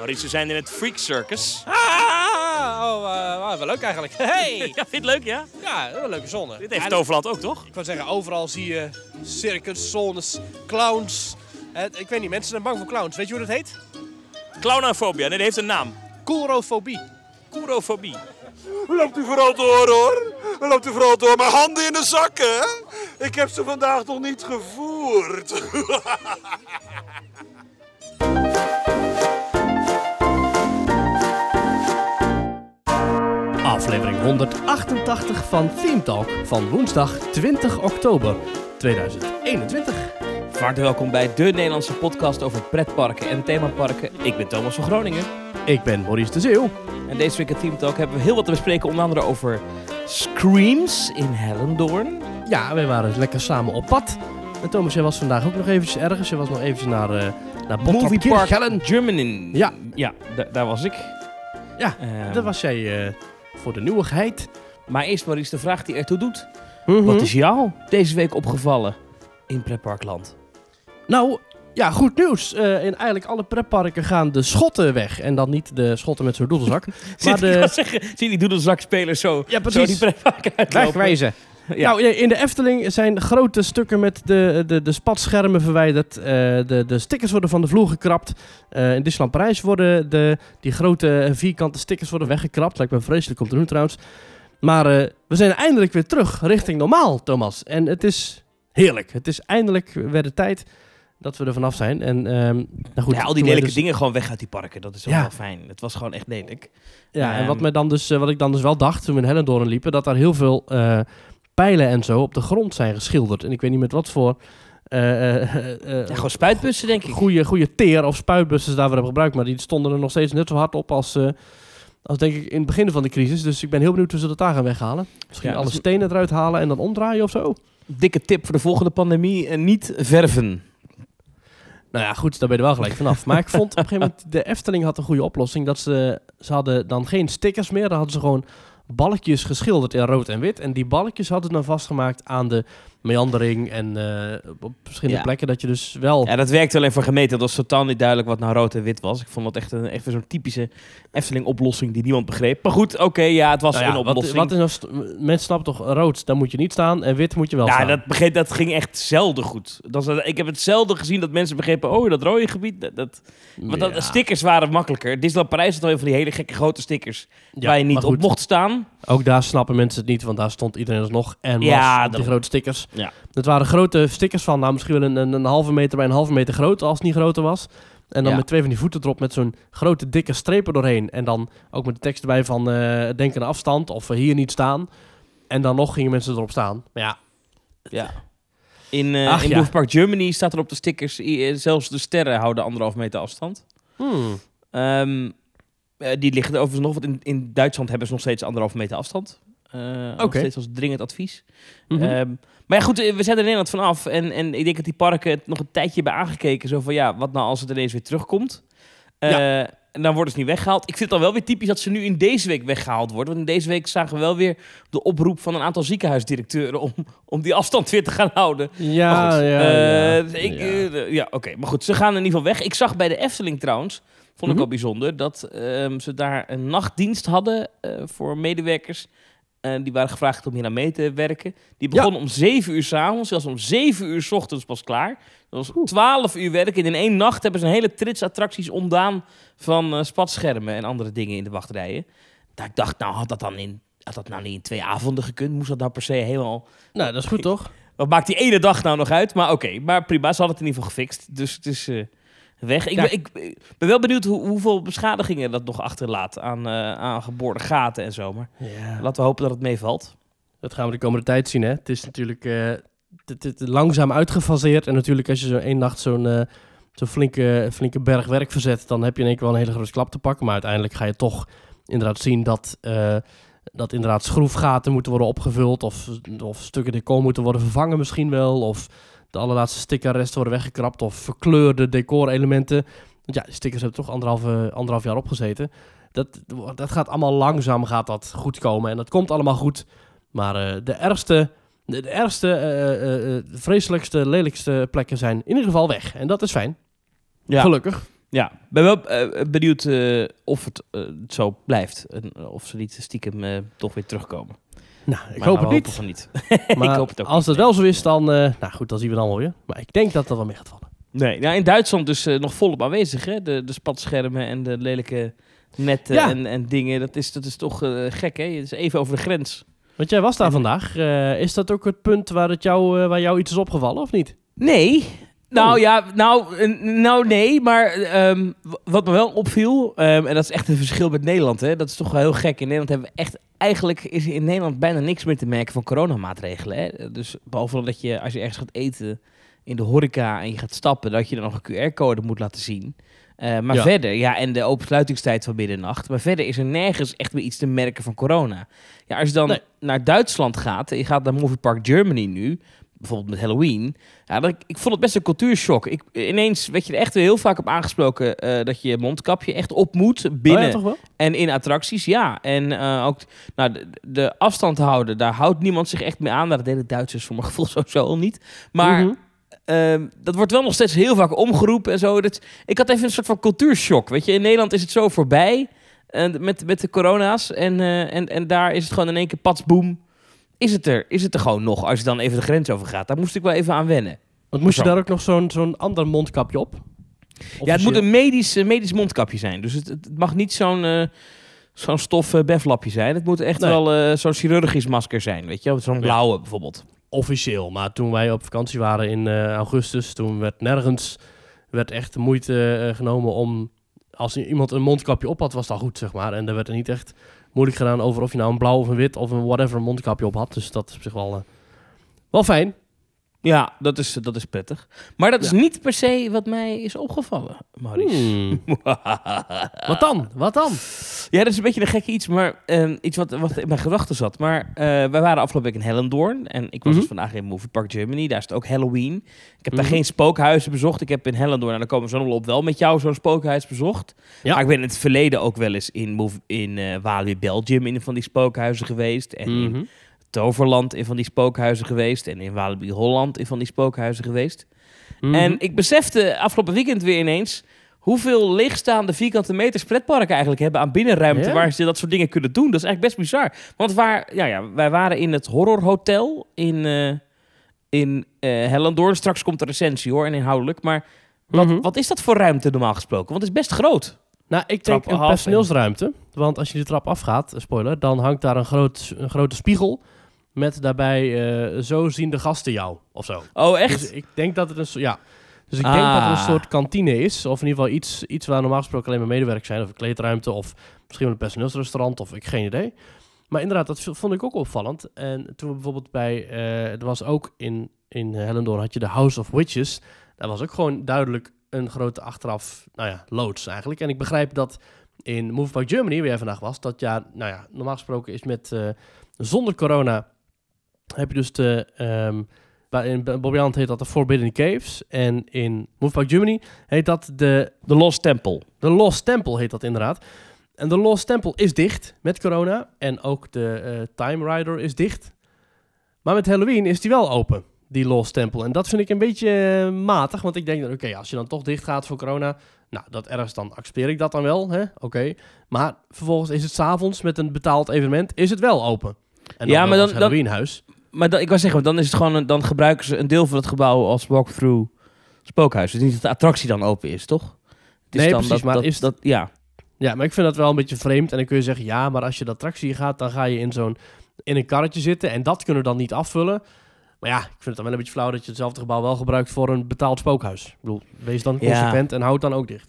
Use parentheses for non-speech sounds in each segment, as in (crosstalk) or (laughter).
Maurice, we zijn in het Freak Circus. Ah, oh, uh, wel leuk eigenlijk. (laughs) Hey! ja, vind je het leuk, ja? Ja, wel een leuke zone. Dit heeft Toverland ook, toch? Ik wou zeggen, overal zie je circus, zones, clowns. Uh, ik weet niet, mensen zijn bang voor clowns. Weet je hoe dat heet? Clownofobia, nee, dat heeft een naam. Coulrofobie. Coulrofobie. Loopt u vooral door hoor. Loopt u vooral door. Maar handen in de zakken. Ik heb ze vandaag nog niet gevoerd. (laughs) Aflevering 188 van Theme Talk van woensdag 20 oktober 2021. Van welkom bij de Nederlandse podcast over pretparken en themaparken. Ik ben Thomas van Groningen. Ik ben Maurice de Zeeuw. En deze week in Team Talk hebben we heel wat te bespreken, onder andere over Screams in Hellendoorn. Ja, wij waren lekker samen op pad. En Thomas, jij was vandaag ook nog eventjes ergens. Je was nog eventjes naar, uh, naar Movie Park Germany. Ja, ja daar was ik. Ja, uh, daar was jij uh, voor de nieuwigheid. Maar eerst maar eens de vraag die ertoe doet. Mm -hmm. Wat is jou deze week opgevallen in Pretparkland? Nou, ja, goed nieuws. Uh, in eigenlijk alle pretparken gaan de schotten weg. En dan niet de schotten met zo'n doedelzak. (laughs) maar de... zeggen, zie die doedelzakspelers zo, ja, zo die pretparken uitlopen? Wegwijzen. Ja. Nou, in de Efteling zijn grote stukken met de, de, de spatschermen verwijderd. Uh, de, de stickers worden van de vloer gekrapt. Uh, in Disneyland Parijs worden de, die grote vierkante stickers worden weggekrapt. Lijkt me vreselijk om te doen trouwens. Maar uh, we zijn eindelijk weer terug richting normaal, Thomas. En het is heerlijk. Het is eindelijk weer de tijd dat we er vanaf zijn. En, um, nou goed, ja, al die lelijke dus... dingen gewoon weg uit die parken. Dat is wel, ja. wel fijn. Het was gewoon echt lelijk. Ja, um, en wat, me dan dus, wat ik dan dus wel dacht toen we in Hellendoorn liepen... dat daar heel veel uh, pijlen en zo op de grond zijn geschilderd. En ik weet niet met wat voor... Uh, ja, gewoon spuitbussen, denk ik. Goede, goede teer of spuitbussen daarvoor hebben gebruikt. Maar die stonden er nog steeds net zo hard op als, als denk ik in het begin van de crisis. Dus ik ben heel benieuwd hoe ze dat daar gaan weghalen. Misschien ja, alle dus... stenen eruit halen en dan omdraaien of zo. Dikke tip voor de volgende pandemie. niet verven. Nou ja, goed, daar ben je wel gelijk vanaf. Maar ik vond op een gegeven moment, de Efteling had een goede oplossing. Dat ze, ze hadden dan geen stickers meer. Dan hadden ze gewoon balkjes geschilderd in rood en wit. En die balkjes hadden dan vastgemaakt aan de meandering en uh, op verschillende ja. plekken. Dat je dus wel... Ja, dat werkte alleen voor gemeenten. Dat was totaal niet duidelijk wat nou rood en wit was. Ik vond dat echt, een, echt zo'n typische Efteling-oplossing die niemand begreep. Maar goed, oké, okay, ja, het was nou ja, een oplossing. Wat, wat is nou mensen snappen toch, rood, daar moet je niet staan. En wit moet je wel ja, staan. Dat, begreep, dat ging echt zelden goed. Dat was, ik heb het zelden gezien dat mensen begrepen... Oh, dat rode gebied, dat... dat want dat, stickers waren makkelijker. Disneyland Parijs had al van die hele gekke grote stickers... waar je niet op mocht staan. Ook daar snappen mensen het niet, want daar stond iedereen alsnog en ja, was die grote stickers. Ja. Het waren grote stickers van, nou misschien wel een, een, een, halve meter bij een halve meter groot, als het niet groter was. En dan ja. met twee van die voeten erop met zo'n grote dikke strepen doorheen. En dan ook met de tekst erbij van uh, denk aan afstand of uh, hier niet staan. En dan nog gingen mensen erop staan. Maar ja. Ja. In, uh, Ach, in ja. Park Germany staat er op de stickers, zelfs de sterren houden anderhalf meter afstand. Hmm. Um, die liggen er overigens nog, want in, in Duitsland hebben ze nog steeds anderhalf meter afstand. Uh, Oké. Okay. Steeds als dringend advies. Mm -hmm. um, maar ja, goed, we zijn er in Nederland vanaf. En, en ik denk dat die parken het nog een tijdje hebben aangekeken. Zo van, ja, wat nou als het ineens weer terugkomt? Uh, ja. En dan worden ze niet weggehaald. Ik vind het dan wel weer typisch dat ze nu in deze week weggehaald worden. Want in deze week zagen we wel weer de oproep van een aantal ziekenhuisdirecteuren... om, om die afstand weer te gaan houden. Ja, ja, uh, ja. Ik, ja. ja oké. Okay. Maar goed, ze gaan in ieder geval weg. Ik zag bij de Efteling trouwens, vond ik mm -hmm. al bijzonder... dat um, ze daar een nachtdienst hadden voor medewerkers... En die waren gevraagd om hier naar mee te werken. Die begon ja. om 7 uur s'avonds, zelfs om 7 uur s ochtends pas klaar. Dat was 12 uur werken. En in één nacht hebben ze een hele trits attracties ontdaan van uh, spatschermen en andere dingen in de wachtrijen. Dat ik dacht, nou had dat dan in, had dat nou niet in twee avonden gekund? Moest dat nou per se helemaal... Nou, dat is goed toch? Wat maakt die ene dag nou nog uit? Maar oké, okay, maar prima, ze hadden het in ieder geval gefixt. Dus het is... Uh, weg. Ik, ja. ben, ik, ben wel benieuwd hoe, hoeveel beschadigingen dat nog achterlaat aan, uh, aan geboorde gaten en zo. Maar ja. laten we hopen dat het meevalt. Dat gaan we de komende tijd zien. Hè? Het is natuurlijk uh, het, langzaam uitgefaseerd. En natuurlijk als je zo één nacht zo'n uh, zo flinke, flinke berg werk verzet... dan heb je in één keer wel een hele grote klap te pakken. Maar uiteindelijk ga je toch inderdaad zien dat... dat inderdaad schroefgaten moeten worden opgevuld... of, of stukken decor moeten worden vervangen misschien wel... of de allerlaatste stickerresten worden weggekrapt of verkleurde decorelementen. Want ja, stickers hebben toch anderhalf, anderhalf jaar opgezeten. Dat, dat gaat allemaal langzaam gaat dat goed komen en dat komt allemaal goed. Maar uh, de ergste, de, de ergste, uh, uh, vreselijkste, lelijkste plekken zijn in ieder geval weg. En dat is fijn. Ja. Gelukkig. Ja, ik ben wel eh, benieuwd eh, of het eh, zo blijft. En of ze niet stiekem eh, toch weer terugkomen. Nou, ik Maar hoop het niet. hopen van niet. (laughs) Maar ik hoop het ook als dat wel zo is, dan... eh, nou goed, dan zien we het allemaal weer. Maar ik denk dat dat wel mee gaat vallen. Nee, nou in Duitsland dus eh, nog volop aanwezig, hè? De, de spatschermen en de lelijke netten Ja. en, en dingen. Dat is, dat is toch eh, gek, hè? Het is even over de grens. Want jij was daar vandaag. Is dat ook het punt waar, het jou, waar jou iets is opgevallen, of niet? Nee. Nou Oh. ja, nou, nou nee, maar ehm, wat me wel opviel, ehm, en dat is echt een verschil met Nederland, hè, dat is toch wel heel gek. In Nederland hebben we echt, eigenlijk is in Nederland bijna niks meer te merken van coronamaatregelen. Hè? Dus behalve dat je, als je ergens gaat eten in de horeca en je gaat stappen, dat je dan nog een QR-code moet laten zien. Eh, maar Ja. verder, ja, en de opensluitingstijd van middernacht. Maar verder is er nergens echt meer iets te merken van corona. Ja, als je dan Nee. naar Duitsland gaat, en je gaat naar Movie Park Germany nu, bijvoorbeeld met Halloween. Ja, dat, ik vond het best een cultuurshock. Ik, ineens werd je er echt heel vaak op aangesproken eh, dat je mondkapje echt op moet binnen Oh ja, en in attracties. Ja, en eh, ook nou, de, de afstand houden, daar houdt niemand zich echt mee aan. Nou, Dat deden Duitsers voor mijn (laughs) gevoel sowieso al niet. Maar Mhm. Ehm, dat wordt wel nog steeds heel vaak omgeroepen en zo. Dat, ik had even een soort van cultuurshock. Weet je, in Nederland is het zo voorbij eh, met, met de corona's. En, en, en daar is het gewoon in één keer patsboom. Is het er? Is het er gewoon nog? Als je dan even de grens over gaat. Daar moest ik wel even aan wennen. Want moest je daar ook nog zo'n zo'n ander mondkapje op? Ja, het moet een medisch, eh, medisch mondkapje zijn. Dus het, het mag niet zo'n eh, zo'n stof eh, beflapje zijn. Het moet echt Nee. wel zo'n chirurgisch masker zijn. Weet je, zo'n blauwe bijvoorbeeld. officieel. Maar toen wij op vakantie waren in augustus, toen werd nergens werd echt de moeite genomen om als iemand een mondkapje op had, was dat goed, zeg maar. En er werd er niet echt moeilijk gedaan over of je nou een blauw of een wit of een whatever mondkapje op had. Dus dat is op zich wel, eh, wel fijn. Ja, dat is, dat is prettig. Maar dat is Ja. niet per se wat mij is opgevallen, Maurice. Hmm. (laughs) Wat dan? Wat dan? Ja, dat is een beetje een gekke iets, maar ehm, iets wat, wat in mijn gedachten zat. Maar eh, wij waren afgelopen week in Hellendoorn en ik was Mhm. dus vandaag in Movie Park Germany. Daar is het ook Halloween. Ik heb daar Mhm. geen spookhuizen bezocht. Ik heb in Hellendoorn, en daar komen we zo nog wel op, wel met jou zo'n spookhuis bezocht. Ja. Maar ik ben in het verleden ook wel eens in, Mov- in eh Walibi Belgium in een van die spookhuizen geweest. En in Mhm. Toverland in van die spookhuizen geweest. En in Walibi Holland in van die spookhuizen geweest. Mhm. En ik besefte afgelopen weekend weer ineens hoeveel leegstaande vierkante meters pretparken eigenlijk hebben aan binnenruimte waar ze dat soort dingen kunnen doen. Dat is eigenlijk best bizar. Want waar, ja, ja, wij waren in het horrorhotel in, eh in eh Hellendoorn. Straks komt de recensie hoor en inhoudelijk. Maar wat, Mhm. wat is dat voor ruimte normaal gesproken? Want het is best groot. Nou, ik denk een personeelsruimte. Want als je de trap afgaat, eh, spoiler, dan hangt daar een, groot, een grote spiegel met daarbij eh, zo zien de gasten jou, of zo. Oh, echt? Dus ik denk dat het een soort, ja. Dus ik denk dat er een Ah. soort kantine is, of in ieder geval iets, iets waar normaal gesproken alleen maar medewerkers zijn, of een kleedruimte, of misschien wel een personeelsrestaurant, of ik geen idee. Maar inderdaad, dat vond ik ook opvallend. En toen we bijvoorbeeld bij, eh er was ook in, in Hellendoorn had je de House of Witches. Daar was ook gewoon duidelijk een grote achteraf, nou ja, loods eigenlijk. En ik begrijp dat in Move Park Germany, waar jij vandaag was, dat ja, nou ja, normaal gesproken is met, eh, zonder corona, heb je dus de, bij- in Bobbejaanland heet dat de Forbidden Caves. En in Move Park Germany heet dat de, De Lost Temple. de Lost Temple, heet dat inderdaad. En de Lost Temple is dicht met corona. En ook de eh, Time Rider is dicht. Maar met Halloween is die wel open, die Lost Temple. En dat vind ik een beetje eh, matig. Want ik denk, dan, oké, als je dan toch dicht gaat voor corona... Nou, dat ergens dan accepteer ik dat dan wel, hè? Oké. Maar vervolgens is het s'avonds met een betaald evenement, is het wel open. En Ja, wel maar dan- Halloweenhuis. Maar dan, ik wou zeggen, dan is het gewoon een- dan gebruiken ze een deel van het gebouw als walkthrough spookhuis. Dus niet dat de attractie dan open is, toch? Het is Nee, dan precies, dat, maar dat, is- dat, ja. Ja, maar ik vind dat wel een beetje vreemd. En dan kun je zeggen, ja, maar als je de attractie gaat, dan ga je in zo'n in een karretje zitten en dat kunnen we dan niet afvullen. Maar ja, ik vind het dan wel een beetje flauw dat je hetzelfde gebouw wel gebruikt voor een betaald spookhuis. Ik bedoel, wees dan Ja. consequent en houd dan ook dicht.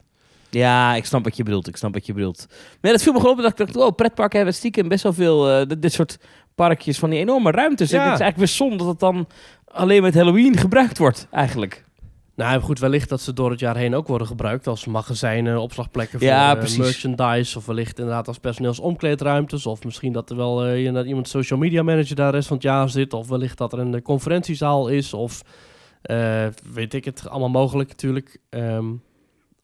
Ja, ik snap wat je bedoelt. Ik snap wat je bedoelt. Maar dat viel me gewoon op dat ik dacht, oh, pretparken hebben stiekem best wel veel eh, dit, dit soort parkjes van die enorme ruimtes. En Ja. het is eigenlijk weer zonde dat het dan alleen met Halloween gebruikt wordt, eigenlijk. Nou goed, wellicht dat ze door het jaar heen ook worden gebruikt als magazijnen, opslagplekken voor Ja, eh, merchandise. Of wellicht inderdaad als personeelsomkleedruimtes. Of misschien dat er wel eh, iemand social media manager daar de rest van het jaar zit. Of wellicht dat er een eh, conferentiezaal is. Of weet ik het, allemaal mogelijk natuurlijk. Ehm,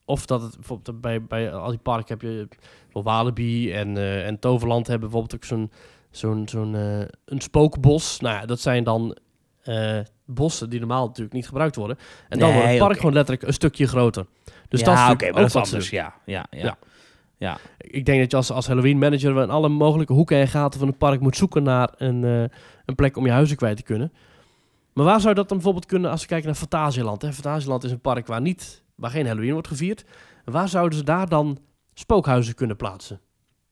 of dat het bijvoorbeeld bij, bij al die parken heb je Walibi en, en Toverland hebben bijvoorbeeld ook zo'n zo'n zo'n eh, een spookbos. Nou ja, dat zijn dan eh, bossen die normaal natuurlijk niet gebruikt worden. En dan Nee, wordt het park gewoon letterlijk een stukje groter. Dus dat is ja, oké, maar ook dat is anders. Ja, ja, ja. Ja. ja. Ik denk dat je als, als Halloween manager in alle mogelijke hoeken en gaten van het park moet zoeken naar een, eh, een plek om je huizen kwijt te kunnen. Maar waar zou dat dan bijvoorbeeld kunnen als we kijken naar Fantasieland? Hè? Fantasieland is een park waar, niet, waar geen Halloween wordt gevierd. Waar zouden ze daar dan spookhuizen kunnen plaatsen?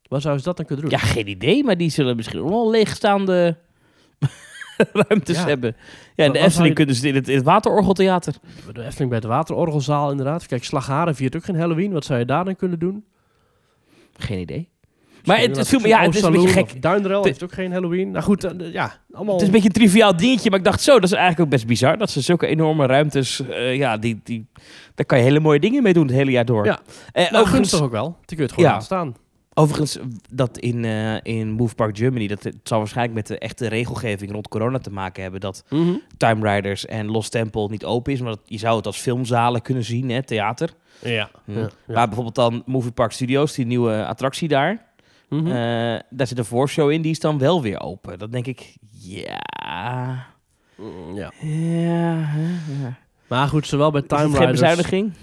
Waar zouden ze dat dan kunnen doen? Ja, geen idee, maar die zullen misschien wel leegstaande (laughs) ruimtes Ja. hebben. Ja, in de zou Efteling je- kunnen ze in het, in het Waterorgeltheater. De Efteling bij de Waterorgelzaal inderdaad. Kijk, Slagharen viert ook geen Halloween. Wat zou je daar dan kunnen doen? Geen idee. Maar het, het viel me, ja, het is een beetje gek. De- heeft ook geen Halloween. Nou goed, eh, ja, allemaal... Het is een beetje een triviaal dingetje, maar ik dacht zo, dat is eigenlijk ook best bizar. Dat ze zulke enorme ruimtes, eh, ja, die, die, daar kan je hele mooie dingen mee doen het hele jaar door. Ja. Eh, nou, overigens, gunstig ook wel. Die kun je het gewoon Ja. laten staan. Overigens, dat in, eh, in Move Park Germany, dat het zal waarschijnlijk met de echte regelgeving rond corona te maken hebben. Dat Time Riders en Lost Temple niet open is, maar dat, je zou het als filmzalen kunnen zien, hè, theater. Ja. Hm. ja, ja. Maar bijvoorbeeld dan Movie Park Studios, die nieuwe attractie daar. Mhm. Eh, daar zit een voorshow in, die is dan wel weer open. Dan denk ik, ja... Mm, ja. Ja. Maar goed, zowel bij Time het geen Riders... bezuiniging?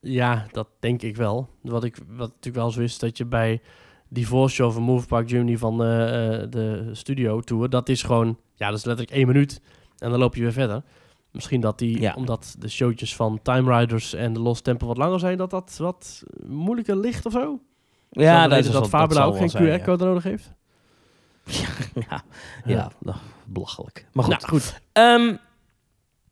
Ja, dat denk ik wel. Wat, ik, wat natuurlijk wel zo is, dat je bij die voorshow van Move Park Germany van eh, eh, de studio tour, dat is gewoon, ja, dat is letterlijk één minuut en dan loop je weer verder. Misschien dat die, Ja. omdat de showtjes van Time Riders en de Lost Temple wat langer zijn, dat dat wat moeilijker ligt of zo. Ja, dat dat is dat Fabula ook geen ja. QR-code nodig heeft. (laughs) Ja, ja nou, belachelijk. Maar goed. Nou, goed. Ehm,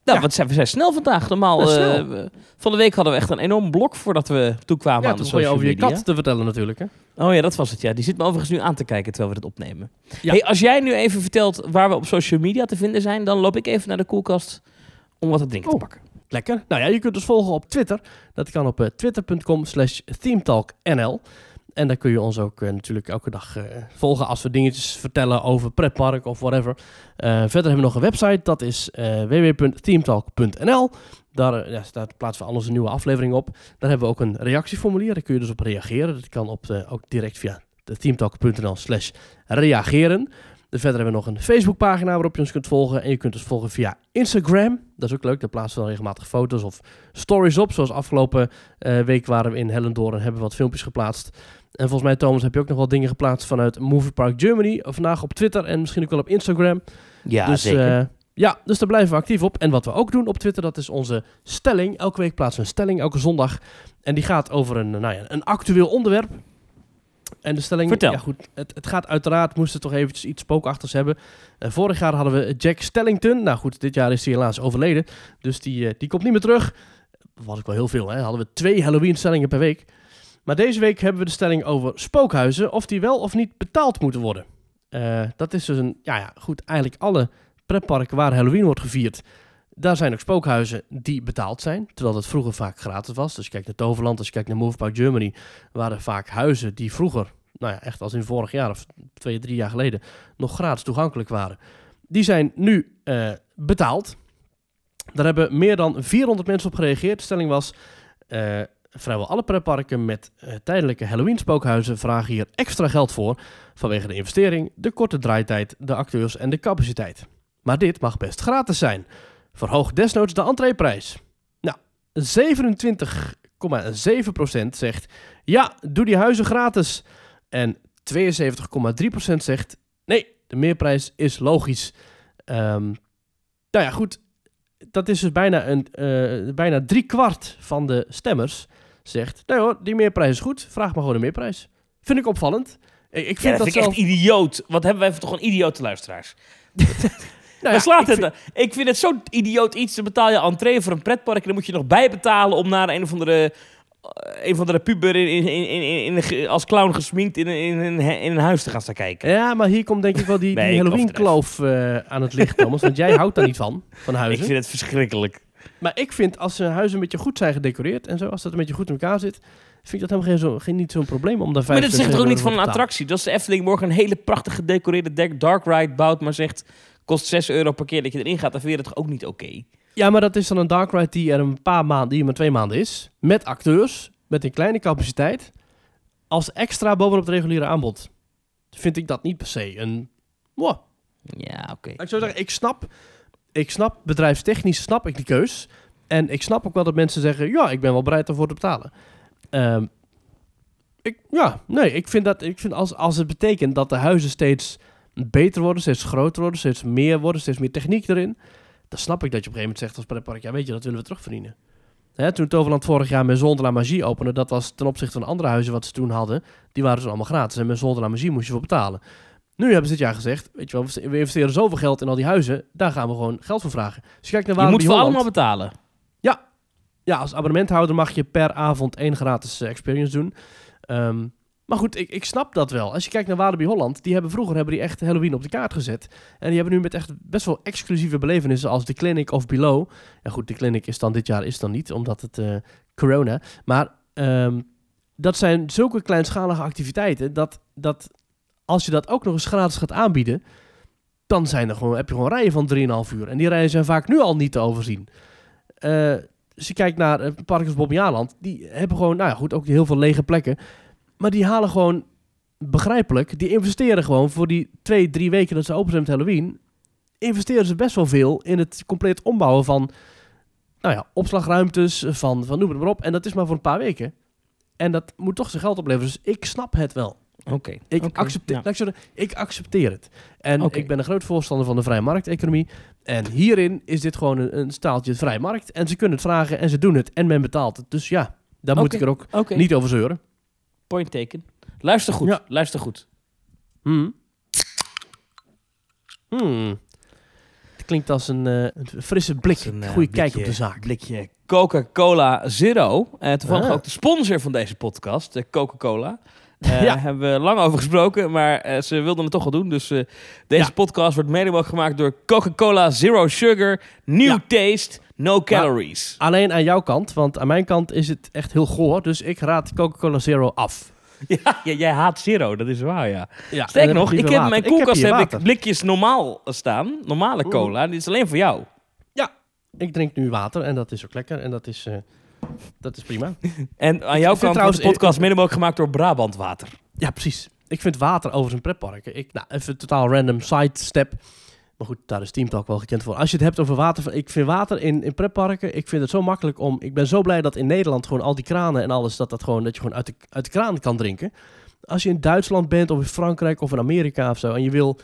nou, Ja. wat zijn, we zijn snel vandaag. Normaal, eh, snel. van de week hadden we echt een enorm blok voordat we toekwamen Ja, aan de social over je media. kat te vertellen natuurlijk, hè. Oh ja, dat was het. Ja, die zit me overigens nu aan te kijken terwijl we dit opnemen. Ja. Hey, als jij nu even vertelt waar we op social media te vinden zijn, dan loop ik even naar de koelkast om wat te drinken te Oh. pakken. Lekker. Nou ja, je kunt ons volgen op Twitter. Dat kan op eh, twitter.com slash themetalknl. En daar kun je ons ook eh, natuurlijk elke dag eh, volgen als we dingetjes vertellen over pretpark of whatever. Eh, verder hebben we nog een website, dat is www.themetalk.nl. Daar, ja, daar plaatsen we al onze nieuwe afleveringen op. Daar hebben we ook een reactieformulier, daar kun je dus op reageren. Dat kan op ook direct via de themetalk.nl slash reageren. Verder hebben we nog een Facebookpagina waarop je ons kunt volgen. En je kunt ons volgen via Instagram. Dat is ook leuk. Daar plaatsen we dan regelmatig foto's of stories op. Zoals afgelopen week waren we in Hellendoorn en hebben we wat filmpjes geplaatst. En volgens mij, Thomas, heb je ook nog wel dingen geplaatst vanuit Movie Park Germany. Of vandaag op Twitter en misschien ook wel op Instagram. Ja, dus, zeker. eh, ja, dus daar blijven we actief op. En wat we ook doen op Twitter, dat is onze stelling. Elke week plaatsen we een stelling, elke zondag. En die gaat over een, nou ja, een actueel onderwerp. En de stelling, Vertel. ja goed, het, het gaat uiteraard, moesten toch eventjes iets spookachtigs hebben. Eh, vorig jaar hadden we Jack Stellington. Nou goed, dit jaar is hij helaas overleden. Dus die, eh, die komt niet meer terug. Was ik wel heel veel, hè. Hadden we twee Halloween-stellingen per week. Maar deze week hebben we de stelling over spookhuizen. Of die wel of niet betaald moeten worden. Eh, dat is dus een, ja, ja goed, eigenlijk alle pretparken waar Halloween wordt gevierd. Daar zijn ook spookhuizen die betaald zijn. Terwijl het vroeger vaak gratis was. Dus je kijkt naar Toverland, als je kijkt naar Move Park Germany. Waren vaak huizen die vroeger, nou ja, echt als in vorig jaar of twee, drie jaar geleden, nog gratis toegankelijk waren. Die zijn nu eh, betaald. Daar hebben meer dan 400 mensen op gereageerd. De stelling was, eh, vrijwel alle pretparken met eh, tijdelijke Halloween spookhuizen vragen hier extra geld voor. Vanwege de investering, de korte draaitijd, de acteurs en de capaciteit. Maar dit mag best gratis zijn. Verhoog desnoods de entreeprijs. Nou, 27,7% zegt ja, doe die huizen gratis. En 72,3% zegt nee, de meerprijs is logisch. Ehm, nou ja, goed. Dat is dus bijna, een, eh, bijna drie kwart van de stemmers zegt... Nee hoor, die meerprijs is goed. Vraag maar gewoon een meerprijs. Vind ik opvallend. Ik, ik Ja, vind dat dat, vind ik zelf... echt idioot. Wat hebben wij toch een idiote luisteraars? (laughs) Nou ja, slaat ik het vind-? Ik vind het zo'n idioot iets. Dan betaal je entree voor een pretpark en dan moet je nog bijbetalen om naar een of andere, eh, een of andere puber in, in, in, als clown gesminkt in, een- in, in een huis te gaan staan kijken. Ja, maar hier komt denk ik wel die, Nee, die ik Halloween-kloof eh, aan het licht, Thomas. Want jij houdt daar niet van, van (laughs) Ik huizen. vind het verschrikkelijk. Maar ik vind als een huizen een beetje goed zijn gedecoreerd en zo, als dat een beetje goed in elkaar zit, vind ik dat helemaal geen, zo, geen, niet zo'n probleem om daar Maar vijf dat zegt toch ook niet van een attractie. Dat is de Efteling morgen een hele prachtig gedecoreerde deck dark ride bouwt, maar zegt kost 6 euro per keer dat je erin gaat. Dan vind je dat toch ook niet oké? Ja, maar dat is dan een dark ride die er een paar maanden, die er maar twee maanden is, met acteurs, met een kleine capaciteit, als extra bovenop het reguliere aanbod. Vind ik dat niet per se een... Wow. Ja, oké. Ik zou zeggen, ik snap, ik snap, bedrijfstechnisch snap ik die keus. En ik snap ook wel dat mensen zeggen, ja, ik ben wel bereid ervoor te betalen. Ehm, ik, ja, nee, ik vind dat, ik vind als, als het betekent dat de huizen steeds beter worden, steeds groter worden, steeds meer worden, steeds meer techniek erin, dan snap ik dat je op een gegeven moment zegt als pretpark, ja, weet je, dat willen we terugverdienen. Hè, toen Toverland vorig jaar de la Magie opende, dat was ten opzichte van andere huizen wat ze toen hadden, die waren dus allemaal gratis. En de la Magie moest je voor betalen. Nu hebben ze dit jaar gezegd, weet je wel, we investeren zoveel geld in al die huizen, daar gaan we gewoon geld voor vragen. Dus je kijkt naar Je Walibi moet voor Holland. allemaal betalen. Ja, als abonnementhouder mag je per avond één gratis eh, experience doen. Ehm, maar goed, ik, ik snap dat wel. Als je kijkt naar Walibi Holland, die hebben vroeger hebben die echt Halloween op de kaart gezet. En die hebben nu met echt best wel exclusieve belevenissen als The Clinic of Below. Ja goed, The Clinic is dan dit jaar is dan niet, omdat het eh, corona. Maar ehm, dat zijn zulke kleinschalige activiteiten dat, dat als je dat ook nog eens gratis gaat aanbieden, dan zijn er gewoon, heb je gewoon rijen van 3,5 uur. En die rijen zijn vaak nu al niet te overzien. Eh als je kijkt naar uh, parken als Bobbejaanland, die hebben gewoon, nou ja, goed, ook heel veel lege plekken. Maar die halen gewoon, begrijpelijk, die investeren gewoon voor die twee, drie weken dat ze open zijn met Halloween, investeren ze best wel veel in het compleet ombouwen van, nou ja, opslagruimtes, van, van noem het maar op. En dat is maar voor een paar weken. En dat moet toch zijn geld opleveren. Dus ik snap het wel. Oké. Ik, accepteer, ja. ik, accepteer het. En ik ben een groot voorstander van de vrije markteconomie. En hierin is dit gewoon een, een staaltje vrije markt. En ze kunnen het vragen en ze doen het. En men betaalt het. Dus ja, daar moet ik er ook niet over zeuren. point taken. Luister goed, Ja. luister goed. Hmm. Hmm. Het klinkt als een, eh, een frisse blik. Een, eh, Goede kijk op de zaak. Blikje Coca-Cola Zero. Eh toevallig Ah. ook de sponsor van deze podcast, de Coca-Cola. Eh Ja. Hebben we lang over gesproken, maar eh, ze wilden het toch wel doen. Dus eh, deze Ja. podcast wordt mede mogelijk gemaakt door Coca-Cola Zero Sugar. New Ja. taste, no calories. Alleen aan jouw kant, want aan mijn kant is het echt heel goor. Dus ik raad Coca-Cola Zero af. (laughs) Ja, ja, jij haat Zero, dat is waar, ja. Ja, Sterker nog, ik heb in mijn koelkast heb ik blikjes normaal staan. Normale cola. Dit is alleen voor jou. Ik drink nu water en dat is ook lekker. En dat is, dat is prima. (laughs) En aan jouw kant trouwens- de podcast mede mogelijk gemaakt door Brabant Water. Ja, precies. Ik vind water overigens een pretpark. Ik, nou, even totaal random sidestep. Maar goed, daar is Team Talk wel gekend voor. Als je het hebt over water, ik vind water in, in pretparken, ik vind het zo makkelijk om... Ik ben zo blij dat in Nederland gewoon al die kranen en alles, dat, dat, gewoon, dat je gewoon uit de, uit de kraan kan drinken. Als je in Duitsland bent of in Frankrijk of in Amerika of zo en je wil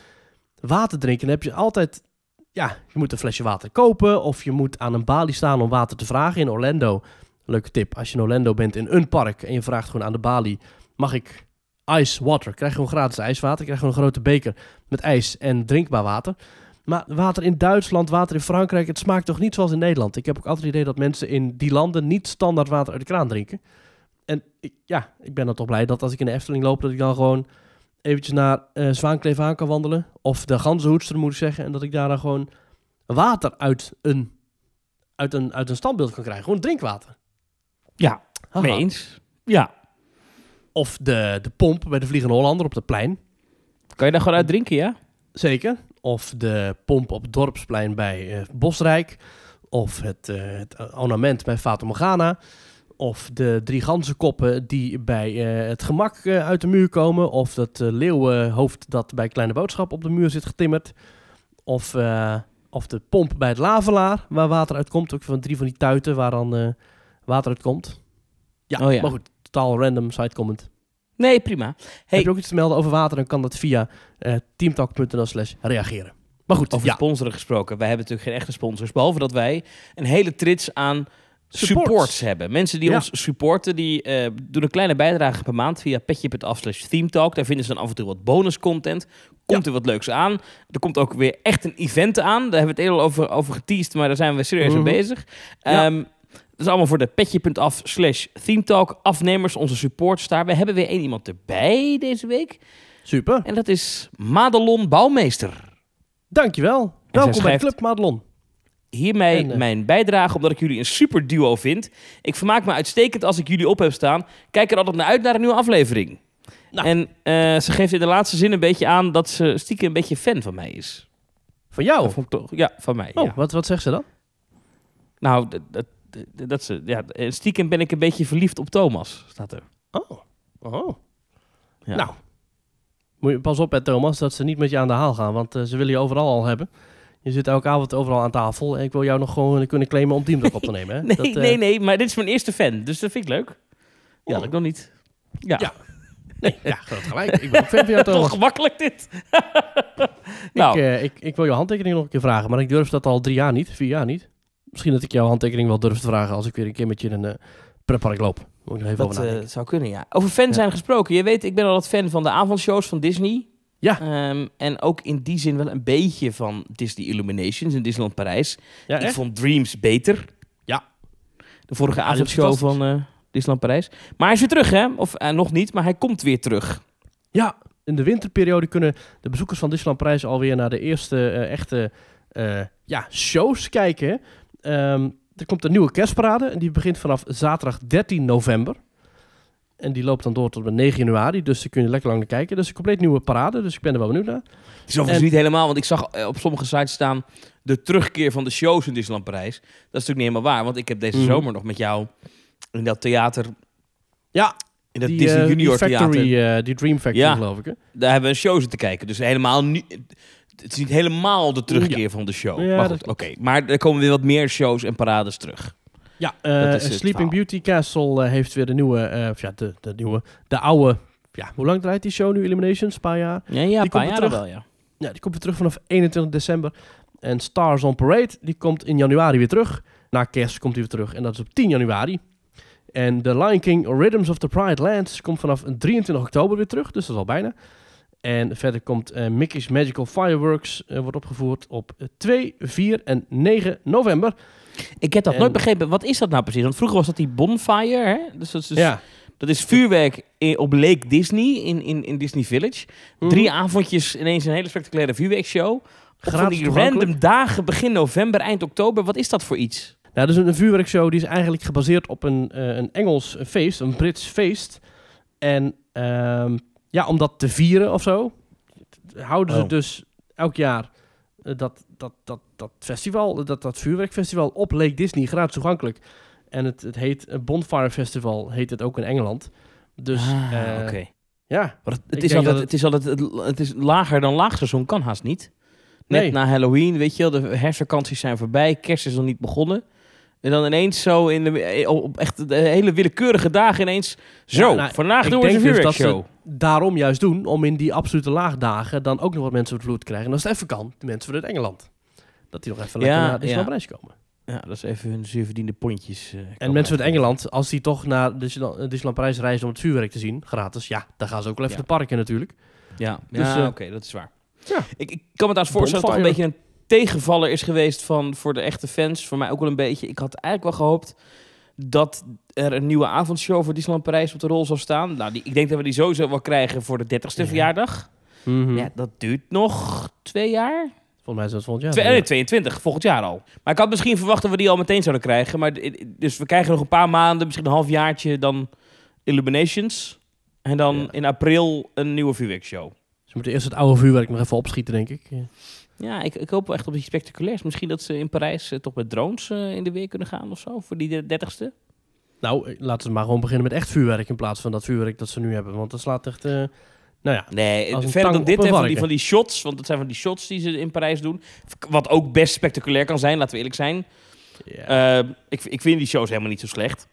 water drinken, dan heb je altijd... Ja, je moet een flesje water kopen of je moet aan een balie staan om water te vragen. In Orlando, leuke tip, als je in Orlando bent in een park en je vraagt gewoon aan de balie, mag ik ice water. Krijg je gewoon gratis ijswater. Krijg je gewoon een grote beker met ijs en drinkbaar water. Maar water in Duitsland, water in Frankrijk, het smaakt toch niet zoals in Nederland. Ik heb ook altijd het idee dat mensen in die landen niet standaard water uit de kraan drinken. En ik, ja, ik ben dan toch blij dat als ik in de Efteling loop, dat ik dan gewoon eventjes naar eh Zwaankleef aan kan wandelen. Of de Ganzenhoedster moet ik zeggen. En dat ik daar dan gewoon water uit een, uit een, uit een standbeeld kan krijgen. Gewoon drinkwater. Ja, Haha. mee eens. Ja. Of de, de pomp bij de Vliegende Hollander op het plein. Kan je daar gewoon uit drinken, ja? Zeker. Of de pomp op het dorpsplein bij eh, Bosrijk. Of het, eh, het ornament bij Fata Morgana. Of de drie ganzenkoppen die bij eh, het gemak uit de muur komen. Of dat leeuwenhoofd dat bij Kleine Boodschap op de muur zit getimmerd. Of, of de pomp bij het lavelaar waar water uitkomt. Ook van drie van die tuiten waar dan water uitkomt. Ja, Oh ja. maar goed. Totaal random side comment. Nee, prima. Hey. Heb je ook iets te melden over water, dan kan dat via eh teamtalk.nl slash reageren. Maar goed, Over ja. sponsoren gesproken. Wij hebben natuurlijk geen echte sponsors. Behalve dat wij een hele trits aan Supports. supports hebben. Mensen die Ja. ons supporten, die eh, doen een kleine bijdrage per maand via petje.af slash themetalk. Daar vinden ze dan af en toe wat bonus content. Komt er wat leuks aan. Er komt ook weer echt een event aan. Daar hebben we het eerder over, over geteased, maar daar zijn we serieus Mhm. mee bezig. Ja. Is allemaal voor de petje.af slash themetalk afnemers, onze supporters daar. We hebben weer één iemand erbij deze week. Super. En dat is Madelon Bouwmeester. Dankjewel. Welkom bij Club Madelon. Hiermee En, eh, mijn bijdrage, omdat ik jullie een super duo vind. Ik vermaak me uitstekend als ik jullie op heb staan. Kijk er altijd naar uit naar een nieuwe aflevering. Nou. En eh, ze geeft in de laatste zin een beetje aan dat ze stiekem een beetje fan van mij is. Van jou? Toch, ja, van mij. Oh, ja. wat, wat zegt ze dan? Nou, dat, dat, dat, ze, ja, eh, stiekem ben ik een beetje verliefd op Thomas, staat er. Oh. Oh. Ja. Nou. Moet je pas op, hè, Thomas, dat ze niet met je aan de haal gaan, want eh, ze willen je overal al hebben. Je zit elke avond overal aan tafel en ik wil jou nog gewoon kunnen claimen om teamtalk op te nemen. Hè? (laughs) Nee, Dat, eh, nee, nee, maar dit is mijn eerste fan, dus dat vind ik leuk. Ja, Oh. dat ik nog niet. Ja, Ja. Nee, ja, groot gelijk. Ik ben ook fan van jou, (laughs) toch gemakkelijk dit. (laughs) nou, Ik, ik, ik wil jouw handtekening nog een keer vragen, maar ik durf dat al drie jaar niet, vier jaar niet. Misschien dat ik jouw handtekening wel durf te vragen als ik weer een keer met je in een uh, pretpark loop. Moet ik nog even dat over eh, zou kunnen, ja. Over fan zijn gesproken. Je weet, ik ben al wat fan van de avondshows van Disney. Ja. Ehm, en ook in die zin wel een beetje van Disney Illuminations in Disneyland Parijs. ja, ik vond Dreams beter. Ja. De vorige Ja, avondshow van eh, Disneyland Parijs. Maar hij is weer terug, hè? Of eh, nog niet, maar hij komt weer terug. Ja, in de winterperiode kunnen de bezoekers van Disneyland Parijs alweer naar de eerste eh, echte eh, ja, shows kijken. Ehm, er komt een nieuwe kerstparade en die begint vanaf zaterdag 13 november. En die loopt dan door tot met 9 januari, dus daar kun je lekker lang naar kijken. Dus een compleet nieuwe parade, dus ik ben er wel benieuwd naar. Het is overigens En- niet helemaal, want ik zag eh, op sommige sites staan de terugkeer van de shows in Disneyland Parijs. Dat is natuurlijk niet helemaal waar, want ik heb deze Mhm. zomer nog met jou in dat theater, Ja, in dat die, Disney eh, Junior die Factory, theater, eh, die Dream Factory Ja. geloof ik. Hè? daar hebben we een show zitten kijken. Dus helemaal niet, het is niet helemaal de terugkeer van de show. Ja, maar goed, oké. Maar er komen weer wat meer shows en parades terug. Ja, eh, Sleeping verhaal. Beauty Castle eh, heeft weer de nieuwe, of ja, de, de nieuwe, de oude, ja, hoe lang draait die show nu, Eliminations? Een paar jaar? Ja, Die paar komt al wel, ja. Ja, die komt weer terug vanaf 21 december. En Stars on Parade, die komt in januari weer terug. Na kerst komt hij weer terug en dat is op 10 januari. En The Lion King Rhythms of the Pride Lands komt vanaf 23 oktober weer terug, dus dat is al bijna. En verder komt eh, Mickey's Magical Fireworks, eh, wordt opgevoerd op eh, 2, 4 en 9 november. Ik heb dat En- nooit begrepen. Wat is dat nou precies? Want vroeger was dat die bonfire, hè? Dus dat is, dus- ja. dat is vuurwerk in, op Lake Disney in, in, in Disney Village. Mhm. Drie avondjes ineens een hele spectaculaire vuurwerkshow. Op Gratis die random dagen begin november, eind oktober. Wat is dat voor iets? Nou, dus een, een vuurwerkshow die is eigenlijk gebaseerd op een, eh, een Engels feest, een Brits feest. En ehm, ja, om dat te vieren of zo, houden ze Oh. dus elk jaar eh, dat, dat, dat, dat festival, dat, dat vuurwerkfestival op Lake Disney gratis toegankelijk. En het, het heet een Bonfire Festival, heet het ook in Engeland. Dus ah, eh, oké. ja, Maar Het, het, is altijd, dat het is altijd het, het is lager dan laagseizoen, kan haast niet. Net Nee. na Halloween, weet je wel, de herfstvakanties zijn voorbij, kerst is nog niet begonnen. En dan ineens zo in de, op echt de hele willekeurige dagen ineens... Zo, Ja, nou, vandaag doen we een dus dat vuurwerkshow. daarom juist doen, om in die absolute laagdagen dan ook nog wat mensen op de vloer te krijgen. En als het even kan, de mensen vanuit Engeland. Dat die nog even lekker Ja, naar Disneyland ja. Parijs komen. Ja, dat is even hun zuur verdiende pondjes. eh, En mensen uit. Engeland, als die toch naar Disneyland, eh, Parijs reizen om het vuurwerk te zien, gratis, ja, dan gaan ze ook wel even de parken natuurlijk. Ja, Dus, ja eh, oké, dat is waar. ja. Ik, ik kan me trouwens voorstellen dat toch een beetje een tegenvaller is geweest van, voor de echte fans. Voor mij ook wel een beetje. Ik had eigenlijk wel gehoopt dat er een nieuwe avondshow voor Disneyland Parijs op de rol zou staan. Nou, die, ik denk dat we die sowieso wel krijgen voor de 30ste Ja. verjaardag. Mhm. Ja, dat duurt nog twee jaar. Volgens mij is dat volgend jaar. Twee, nee, 22, volgend jaar al. Maar ik had misschien verwacht dat we die al meteen zouden krijgen. Maar, dus we krijgen nog een paar maanden, misschien een halfjaartje, dan Illuminations. En dan Ja. in april een nieuwe vuurwerkshow. Ze moeten eerst het oude vuurwerk nog even opschieten, denk ik. Ja. Ja, ik, ik hoop echt op iets spectaculairs. Misschien dat ze in Parijs eh, toch met drones eh, in de weer kunnen gaan of zo, voor die de- dertigste. Nou, eh, laten we maar gewoon beginnen met echt vuurwerk in plaats van dat vuurwerk dat ze nu hebben. Want dat slaat echt, eh, nou ja, Nee, verder dan dit, hè, van, die, van die shots, want dat zijn van die shots die ze in Parijs doen. Wat ook best spectaculair kan zijn, laten we eerlijk zijn. ik, ik vind die shows helemaal niet zo slecht.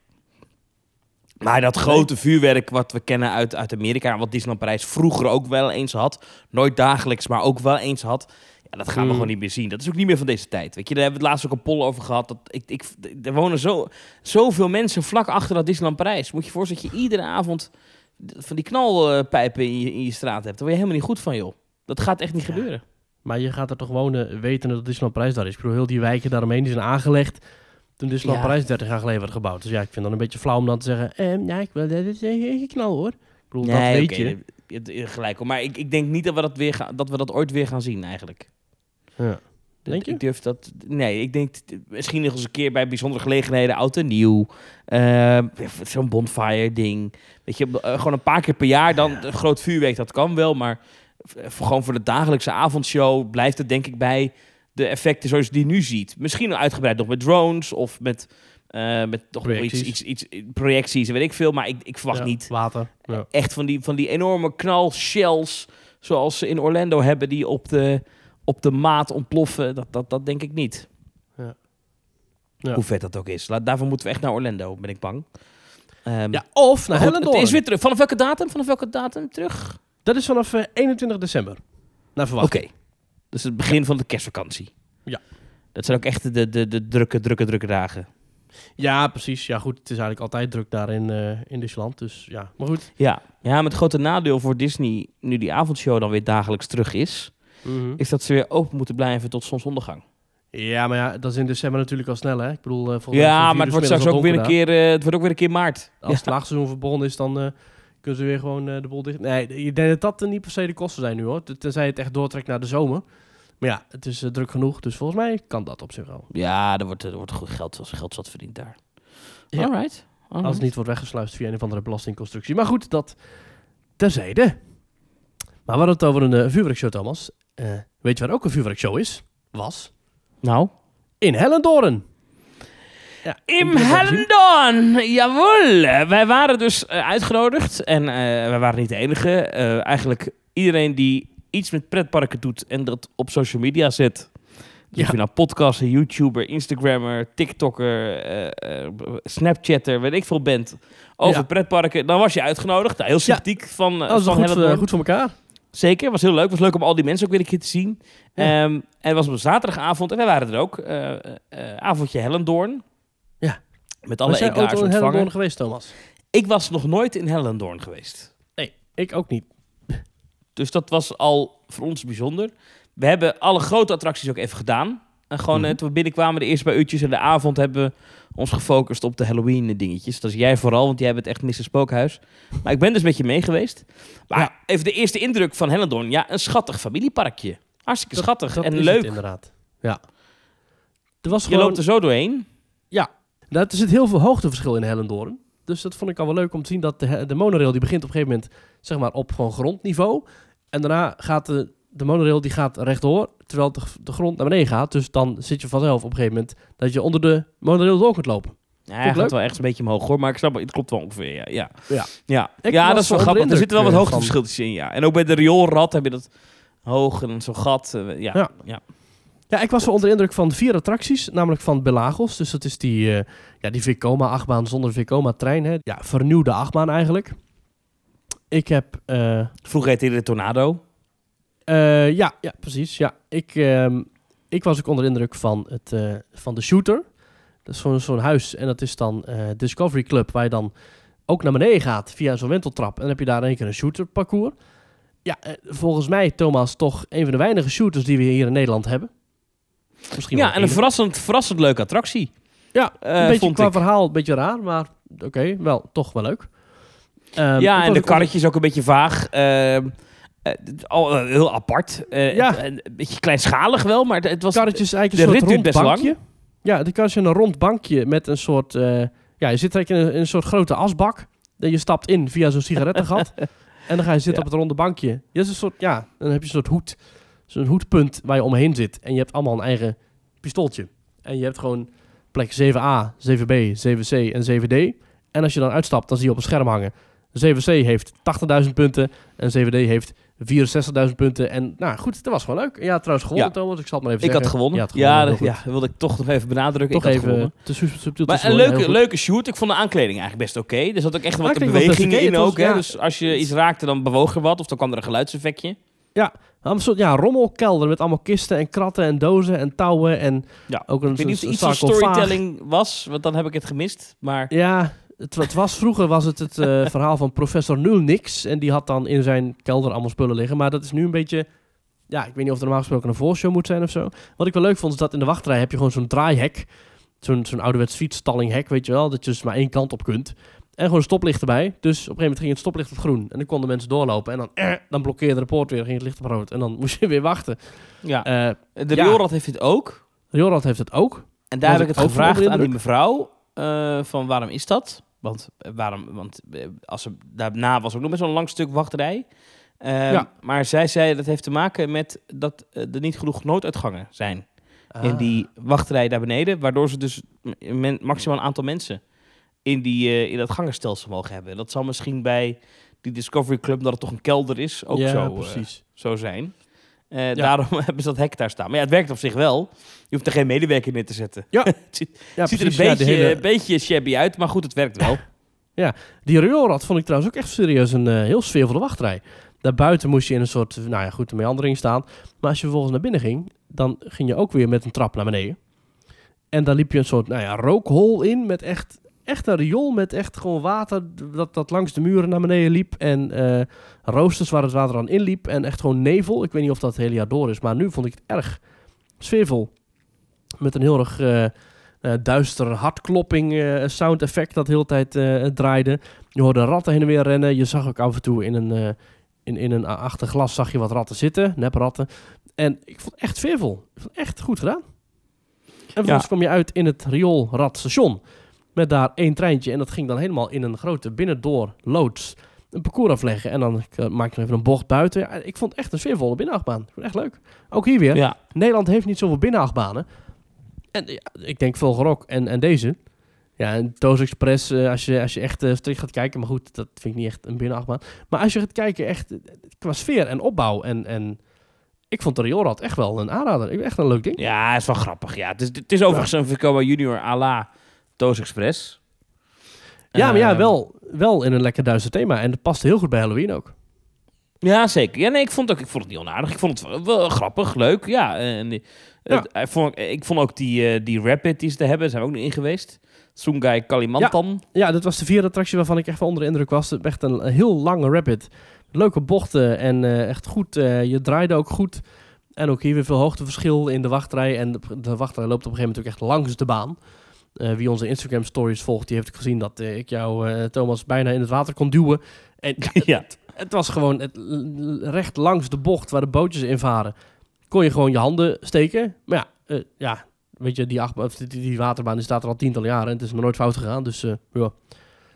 Maar dat grote vuurwerk wat we kennen uit, uit Amerika, wat Disneyland Parijs vroeger ook wel eens had, nooit dagelijks, maar ook wel eens had, ja, dat gaan we gewoon niet meer zien. Dat is ook niet meer van deze tijd. Weet je, daar hebben we het laatst ook een poll over gehad. Dat ik, ik, er wonen zo, zoveel mensen vlak achter dat Disneyland Parijs. Moet je je voorstellen dat je iedere avond van die knalpijpen in je, in je straat hebt. Daar word je helemaal niet goed van, joh. Dat gaat echt niet Ja. gebeuren. Maar je gaat er toch wonen weten dat Disneyland Parijs daar is. Ik bedoel, heel die wijken daaromheen die zijn aangelegd toen Disneyland Ja. Parijs 30 jaar geleden werd gebouwd. Dus ja, ik vind dan een beetje flauw om dan te zeggen, eh, ja, ik wil dit is een knal hoor. Ik bedoel, dat weet je. gelijk. Maar ik, ik denk niet dat we dat, weer gaan, dat we dat ooit weer gaan zien, eigenlijk. Ja. Denk je? Ik durf dat. Nee, ik denk misschien nog eens een keer bij bijzondere gelegenheden, oud en nieuw. eh, Zo'n bonfire ding. Weet je, eh, gewoon een paar keer per jaar dan een groot vuurwerk, dat kan wel. Maar voor- gewoon voor de dagelijkse avondshow blijft het denk ik bij de effecten zoals je die nu ziet. Misschien uitgebreid nog met drones of met, eh, met toch nog iets, Projecties. iets, iets, projecties en weet ik veel. Maar ik, ik verwacht Ja, niet Water. Ja. echt van die, van die enorme knal shells zoals ze in Orlando hebben die op de, op de maat ontploffen. Dat, dat, dat denk ik niet. Ja. Ja. Hoe vet dat ook is. Laat, daarvoor moeten we echt naar Orlando, ben ik bang. Ehm, Ja, of naar Hellendoorn. het is weer terug. Vanaf welke datum? Vanaf welke datum terug? Dat is vanaf eh, 21 december. Naar Oké. verwachting. Dus het begin van de kerstvakantie. Ja. Dat zijn ook echt de, de, de drukke, drukke, drukke dagen. Ja, precies. Ja, goed. Het is eigenlijk altijd druk daar in, eh in Disneyland. Dus ja, maar goed. Ja. ja, maar het grote nadeel voor Disney, nu die avondshow dan weer dagelijks terug is, is dat ze weer open moeten blijven tot zonsondergang. Ja, maar ja, dat is in december natuurlijk al snel, hè? Ik bedoel, eh, is Ja, maar het wordt straks ook weer een keer, eh, het wordt ook weer een keer maart. Als het laagseizoen begonnen is, dan eh, kunnen ze weer gewoon eh, de boel dicht... Nee, ik denk dat dat er niet per se de kosten zijn nu, hoor. Ten- Tenzij het echt doortrekt naar de zomer. Maar ja, het is druk genoeg, dus volgens mij kan dat op zich wel. Ja, er wordt, er wordt goed geld, geld zat verdiend daar. Ja. Alright. Als het niet wordt weggesluist via een of andere belastingconstructie. Maar goed, dat terzijde. Maar we hadden het over een eh, vuurwerkshow, Thomas. Eh, weet je waar ook een vuurwerkshow is? Was? Nou. In Hellendoorn. Ja, In? Hellendoorn, jawel. Wij waren dus eh, uitgenodigd en eh, wij waren niet de enige. Eh, eigenlijk iedereen die iets met pretparken doet en dat op social media zet. Dus Ja. of je nou podcaster, YouTuber, Instagrammer, TikToker, Snapchatter, weet ik veel bent, over Ja. pretparken, dan was je uitgenodigd. Nou, heel sympathiek van, Oh, dat is van goed, goed voor elkaar. Zeker, was heel leuk. Was leuk om al die mensen ook weer een keer te zien. Ja. Ehm, en het was op een zaterdagavond en wij waren er ook. eh, eh, avondje Hellendoorn. Ja. Met alle ooit egaars al in ontvangen. Hellendoorn geweest, Thomas? Ik was nog nooit in Hellendoorn geweest. Nee, ik ook niet. (laughs) Dus dat was al voor ons bijzonder. We hebben alle grote attracties ook even gedaan. En gewoon Mhm. eh, toen we binnenkwamen, de eerste paar uurtjes en de avond hebben we ons gefocust op de Halloween dingetjes. Dat is jij vooral, want jij bent echt Mr. Spookhuis. Maar ik ben dus met je mee geweest. Maar Ja. even de eerste indruk van Hellendoorn. Ja, een schattig familieparkje. Hartstikke Dat- schattig Dat en het leuk. inderdaad. Ja. Er was Je gewoon... loopt er zo doorheen. Nou, er zit heel veel hoogteverschil in Hellendoorn. Dus dat vond ik al wel leuk om te zien dat de, de monorail die begint op een gegeven moment zeg maar op gewoon grondniveau. En daarna gaat de, de monorail die gaat rechtdoor, terwijl de, de grond naar beneden gaat. Dus dan zit je vanzelf op een gegeven moment dat je onder de monorail door kunt lopen. Ja, hij gaat wel echt een beetje omhoog hoor, maar ik snap het, klopt wel ongeveer. Ja, ja. Ja. ja. Dat is wel grappig. Er zitten wel wat eh, hoogteverschilletjes in, ja. En ook bij de rioolrad heb je dat hoog en zo'n gat. eh, ja. Ja. Ja. Ja, ik was wel onder de indruk van vier attracties, namelijk van Belagos. Dus dat is die, eh ja, die Vekoma-achtbaan zonder Vekoma-trein. hè. Ja, vernieuwde achtbaan eigenlijk. Ik heb... Vroeger heette hij de Tornado. Eh, ja, ja, precies. Ja. Ik, ehm, ik was ook onder de indruk van, het, eh, van de shooter. Dat is zo'n zo'n huis en dat is dan eh, Discovery Club, waar je dan ook naar beneden gaat via zo'n wenteltrap. En dan heb je daar in één keer een shooter parcours. Ja, volgens mij, Thomas, toch een van de weinige shooters die we hier in Nederland hebben. Misschien Ja, en een verrassend, verrassend leuke attractie. Ja, een beetje qua ik. verhaal een beetje raar, maar oké, wel, toch wel leuk. Ehm, ja, en de karretjes ook een beetje vaag. Het- al, eh, heel apart. Eh, Ja. Een beetje kleinschalig wel, maar het- was... karretjes eigenlijk de een soort rit duurt rond best lang. bankje. Ja, de karretje een rond bankje met een soort... eh, ja, je zit eigenlijk in een, in een soort grote asbak. En je stapt in via zo'n sigarettengat. (laughs) en dan ga je zitten Ja. op het ronde bankje. Je is een soort, ja, dan heb je een soort hoed. Zo'n hoedpunt waar je omheen zit. En je hebt allemaal een eigen pistooltje. En je hebt gewoon plek 7a, 7b, 7c en 7d. En als je dan uitstapt, dan zie je op een scherm hangen. 7c heeft 80.000 punten en 7d heeft 64.000 punten. En nou goed, dat was gewoon leuk. Ja, trouwens gewonnen, Ja. Thomas. Ik zal het maar even ik had gewonnen. Ja, dat, ja, dat wilde ik toch nog even benadrukken. Toch ik had even gewonnen. te sub- subtiel Maar een leuke, leuke shoot. Ik vond de aankleding eigenlijk best oké. Er zat ook echt wat oké. in was- ook. Hè? ja. Dus als je iets raakte, dan bewoog er wat. Of dan kwam er een geluidseffectje. Een soort ja, rommelkelder met allemaal kisten en kratten en dozen en touwen en Ja. ook een, Ik weet niet of een iets van sarcofaag. storytelling was, want dan heb ik het gemist. Maar Ja, het, het was, vroeger was het het eh, (laughs) verhaal van professor Nulnix en die had dan in zijn kelder allemaal spullen liggen. Maar dat is nu een beetje, ja, ik weet niet of er normaal gesproken een voorshow moet zijn of zo. Wat ik wel leuk vond is dat in de wachtrij heb je gewoon zo'n draaihek. Zo'n zo'n ouderwets fietstallinghek, weet je wel, dat je dus maar één kant op kunt. En gewoon een stoplicht erbij. Dus op een gegeven moment ging het stoplicht op groen. En dan konden mensen doorlopen. En dan, eh, dan blokkeerde de poort weer, ging het licht op rood. En dan moest je (laughs) weer wachten. ja, Eh de ja. heeft dit ook. Rioolrad heeft het ook. En daar heb ik het gevraagd aan die mevrouw. eh, van waarom is dat? Want, eh, waarom, want eh, als ze, daarna was ook nog best wel een lang stuk wachtrij. Ehm, Ja. Maar zij zei dat heeft te maken met dat eh, er niet genoeg nooduitgangen zijn. in Ah. die wachtrij daar beneden. Waardoor ze dus men, maximaal een aantal mensen in, die, in dat gangenstelsel mogen hebben. Dat zal misschien bij die Discovery Club, dat het toch een kelder is, ook ja, zo, precies. zo zijn. Eh, Daarom (laughs) hebben ze dat hek daar staan. Maar ja, het werkt op zich wel. Je hoeft er geen medewerker neer te zetten. Ja. (laughs) het ziet, Ja, ziet er een. Ja, beetje, hele- een beetje shabby uit, maar goed, het werkt wel. (laughs) Die rioolrad vond ik trouwens ook echt serieus een eh, heel sfeervolle wachtrij. Daarbuiten moest je in een soort, nou ja, goed, een meandering staan. Maar als je vervolgens naar binnen ging, dan ging je ook weer met een trap naar beneden. En daar liep je een soort, nou ja, rookhol in met echt, echt een riool met echt gewoon water dat, dat langs de muren naar beneden liep. En eh, roosters waar het water aan inliep en echt gewoon nevel. Ik weet niet of dat het hele jaar door is, maar nu vond ik het erg sfeervol. Met een heel erg eh, eh, duister hartklopping sound effect dat de hele tijd draaide. Je hoorde ratten heen en weer rennen. Je zag ook af en toe in een, in, in een achter glas zag je wat ratten zitten, nepratten. En ik vond het echt sfeervol. Ik vond het echt goed gedaan. En vervolgens kwam je uit in het rioolradstation. Met daar één treintje. En dat ging dan helemaal in een grote binnendoor loods een parcours afleggen. En dan eh, maak je even een bocht buiten. Ja, ik vond het echt een sfeervolle binnenachtbaan. Ik vond het echt leuk. Ook hier weer. Ja. Nederland heeft niet zoveel binnenachtbanen. En ja, ik denk Volgerok en, en deze. Ja, en Toos Express, eh, als, je, als je echt eh, strikt gaat kijken. Maar goed, dat vind ik niet echt een binnenachtbaan. Maar als je gaat kijken echt qua sfeer en opbouw. En, en ik vond de Rioolrad echt wel een aanrader. Ik- Echt een leuk ding. Ja, is wel grappig. Ja, het, is, het is overigens een Vicoa Junior à la Toos Express. Ja, maar ja, Ehm, wel, wel in een lekker duister thema. En dat past heel goed bij Halloween ook. Ja, zeker. Ja, nee, ik vond, het ook, ik vond het niet onaardig. Ik vond het wel, grappig, leuk. Ja, en die- Ja. het- ik, vond, ik vond ook die, eh, die Rapid die ze te hebben, zijn we ook nog in geweest. Sungai Kalimantan. Ja, dit was de vierde attractie waarvan ik echt wel onder de indruk was. Echt een, een heel lange rapid. Leuke bochten en eh, echt goed. eh, je draaide ook goed. En ook hier weer veel hoogteverschil in de wachtrij. En de, de wachtrij loopt op een gegeven moment ook echt langs de baan. Eh, wie onze Instagram stories volgt, die heeft gezien dat eh, ik jou, eh, Thomas, bijna in het water kon duwen. En (laughs) ja, het was gewoon het, recht langs de bocht waar de bootjes in varen. Kon je gewoon je handen steken. Maar ja, ja weet je, die, achtbaan, die, waterbaan die staat er al tientallen jaren. En het is nog nooit fout gegaan. Dus ja.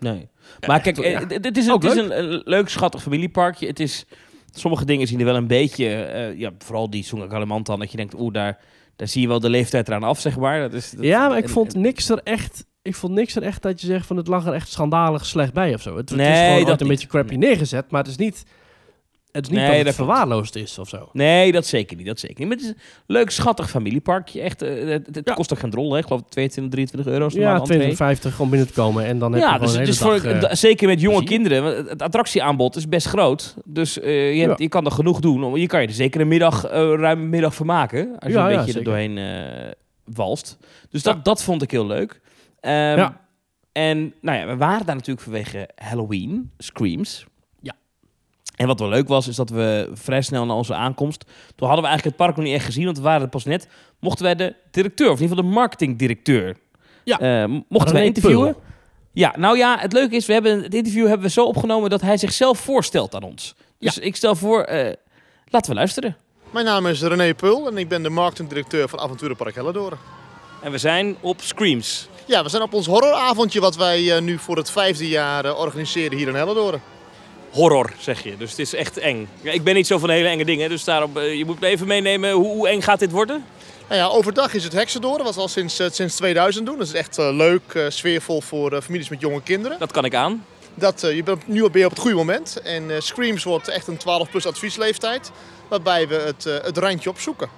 Nee. Maar kijk, ja. eh, het is, een, het is leuk. een, een leuk, schattig familieparkje. Het is, sommige dingen zien er wel een beetje, ja, vooral die Sungai Kalimantan, dat je denkt, oeh, daar, daar zie je wel de leeftijd eraan af, zeg maar. Dat is, dat- Ja, maar ik en- vond niks er echt. Ik vond niks er echt dat je zegt van het lag er echt schandalig slecht bij of zo. Het, het Nee, is gewoon dat een beetje crappy neergezet, maar het is niet. Het is niet Nee, dat verwaarloosd is of zo. Nee, dat zeker niet. Dat zeker niet. Maar het is een leuk, schattig familieparkje. Echt, eh, het, het Ja. kost ook geen drol, hè? Ik geloof 22, 23 euro. Ja, maand entree. 250 om binnen te komen en dan heb je Ja, dus, een hele dus voor, dag, eh, zeker met jonge kinderen. Het, attractieaanbod is best groot. Dus eh, je, hebt, je kan er genoeg doen. om- Je kan je er zeker een middag, ruim middag vermaken. Als je een beetje er doorheen walst. Dus dat, dat vond ik heel leuk. Ja. En nou ja, we waren daar natuurlijk vanwege Halloween, Screams. En wat wel leuk was, is dat we vrij snel na onze aankomst... Toen hadden we eigenlijk het park nog niet echt gezien, want we waren er pas net. Mochten wij de directeur, of in ieder geval de marketingdirecteur... Ja. eh, mochten wij interviewen. Ja, nou ja, het leuke is, we hebben het interview hebben we zo opgenomen dat hij zichzelf voorstelt aan ons. Dus ik stel voor, eh, laten we luisteren. Mijn naam is René Pul en ik ben de marketingdirecteur van Avonturenpark Hellendoorn. En we zijn op Screams. Ja, we zijn op ons horroravondje wat wij eh, nu voor het vijfde jaar organiseren hier in Hellendoorn. Horror, zeg je. Dus het is echt eng. Ja, ik ben niet zo van hele enge dingen, dus daarom, eh, je moet me even meenemen. Hoe, hoe eng gaat dit worden? Nou ja, overdag is het Heksendoorn, wat we al sinds, eh, sinds 2000 doen. Dat is echt eh, leuk, sfeervol voor families met jonge kinderen. Dat kan ik aan. Dat, je bent nu ben je op het goede moment. En Screams wordt echt een 12-plus adviesleeftijd. Waarbij we het, het randje opzoeken.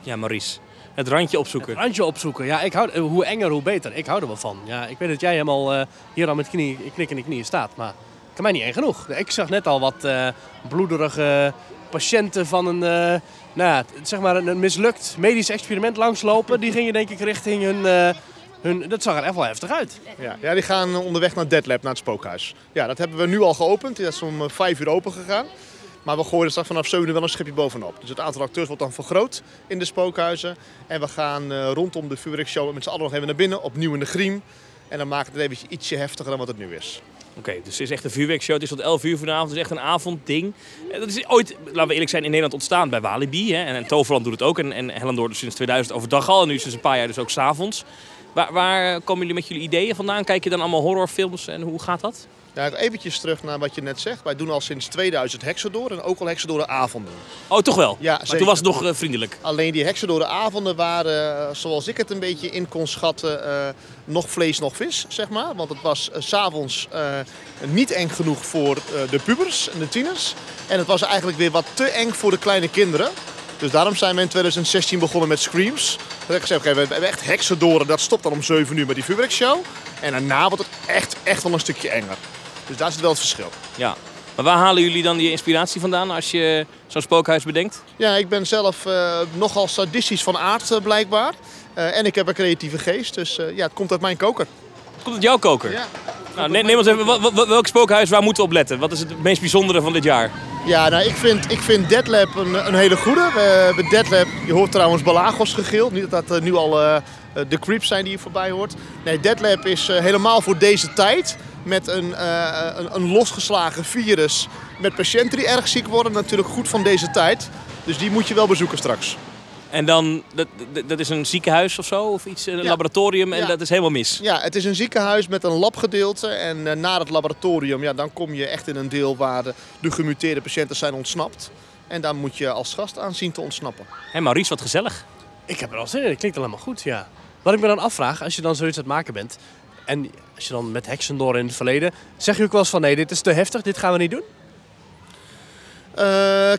Ja, Maurice. Het randje opzoeken. Randje opzoeken. Ja, ik hou, hoe enger, hoe beter. Ik hou er wel van. Ja, ik weet dat jij helemaal hier al met knie, knikkende knieën staat. Maar kan mij niet eng genoeg. Ik zag net al wat eh, bloederige patiënten van een, eh, nou ja, zeg maar een, mislukt medisch experiment langslopen. Die gingen denk ik richting hun... eh, hun dat zag er echt wel heftig uit. Ja, ja, die gaan onderweg naar Dead Lab, naar het spookhuis. Ja, dat hebben we nu al geopend. Dat is om vijf uur open gegaan. Maar we gooien er straks vanaf 7 uur wel een schipje bovenop. Dus het aantal acteurs wordt dan vergroot in de spookhuizen. En we gaan eh, rondom de vuurwerkshow met z'n allen nog even naar binnen, opnieuw in de griem. En dan maakt het even ietsje heftiger dan wat het nu is. Oké, dus het is echt een vuurwerkshow. Het is tot 11 uur vanavond. Het is echt een avondding. Eh, Dat is ooit, laten we eerlijk zijn, in Nederland ontstaan bij Walibi. Hè? En, Toverland doet het ook. En, en Hellendoorn dus sinds 2000 overdag al. En nu sinds een paar jaar dus ook s'avonds. Waar, waar komen jullie met jullie ideeën vandaan? Kijk je dan allemaal horrorfilms en hoe gaat dat? Ja, eventjes terug naar wat je net zegt. Wij doen al sinds 2000 Heksendoor en ook al Heksendoor avonden. Oh, toch wel? Ja, maar toen was het nog eh, vriendelijk. Alleen die Heksendoor avonden waren, eh, zoals ik het een beetje in kon schatten, eh, nog vlees, nog vis, zeg maar. Want het was s s'avonds niet eng genoeg voor de pubers en de tieners. En het was eigenlijk weer wat te eng voor de kleine kinderen. Dus daarom zijn we in 2016 begonnen met Screams. Dat ik gezegd, we hebben echt heksendoren. Dat stopt dan om 7 uur met die vuurwerkshow. En daarna wordt het echt, echt wel een stukje enger. Dus daar zit wel het verschil. Ja. Maar waar halen jullie dan die inspiratie vandaan als je zo'n spookhuis bedenkt? Ja, ik ben zelf eh, nogal sadistisch van aard eh, blijkbaar. Eh, en ik heb een creatieve geest, dus ja, het komt uit mijn koker. Komt het jouw koker? Ja. Nou, ne- neem ons even, welk spookhuis, waar moeten we op letten? Wat is het meest bijzondere van dit jaar? Ja, nou, ik vind, ik vind Deadlab een, een hele goede. We hebben Deadlab, je hoort trouwens Balagos gegil. Niet dat dat nu al de creeps zijn die je voorbij hoort. Nee, Deadlab is eh, helemaal voor deze tijd. Met een, eh, een, een losgeslagen virus. Met patiënten die erg ziek worden. Natuurlijk goed van deze tijd. Dus die moet je wel bezoeken straks. En dan, dat, dat- is een ziekenhuis of zo, of iets, een Ja. laboratorium, en Ja. dat is helemaal mis. Ja, het is een ziekenhuis met een labgedeelte. En eh, na het laboratorium, ja, dan kom je echt in een deel waar de, de gemuteerde patiënten zijn ontsnapt. En daar moet je als gast aan zien te ontsnappen. Hé Maurice, wat gezellig. Ik heb er al zin in. Het klinkt helemaal goed, ja. Wat ik me dan afvraag, als je dan zoiets aan het maken bent... en als je dan met heksen door in het verleden... zeg je ook wel eens van, nee, dit is te heftig, dit gaan we niet doen?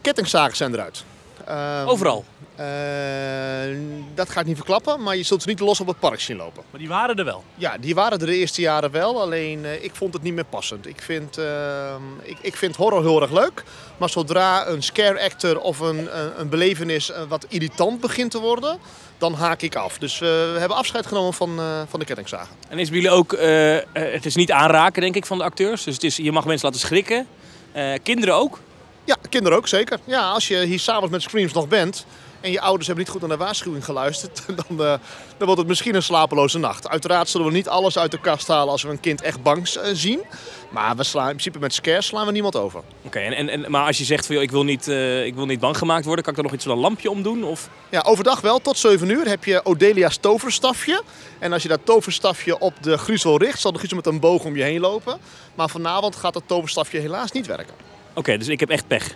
Kettingzagen zijn eruit. Ehm, Overal. Eh, dat ga ik niet verklappen, maar je zult ze niet los op het park zien lopen. Maar die waren er wel. Ja, die waren er de eerste jaren wel, alleen eh, ik vond het niet meer passend. Ik vind, ehm, ik, ik vind horror heel erg leuk, maar zodra een scare actor of een, een, een belevenis eh, wat irritant begint te worden, dan haak ik af. Dus eh, we hebben afscheid genomen van, eh, van de kettingzagen. En is bij jullie ook, het is niet aanraken denk ik van de acteurs, dus het is, je mag mensen laten schrikken. Eh, kinderen ook. Ja, kinderen ook zeker. Ja, als je hier s'avonds met Screams nog bent en je ouders hebben niet goed naar de waarschuwing geluisterd, (laughs) dan, eh, dan wordt het misschien een slapeloze nacht. Uiteraard zullen we niet alles uit de kast halen als we een kind echt bang eh, zien. Maar we slaan, in principe met scares slaan we niemand over. Oké, en, en, en, maar als je zegt van joh, ik, wil niet, eh, ik wil niet bang gemaakt worden, kan ik er nog iets van een lampje om doen? Of... Ja, overdag wel, tot 7 uur heb je Odelia's toverstafje. En als je dat toverstafje op de griezel richt, zal de griezel met een boog om je heen lopen. Maar vanavond gaat dat toverstafje helaas niet werken. Oké, dus ik heb echt pech.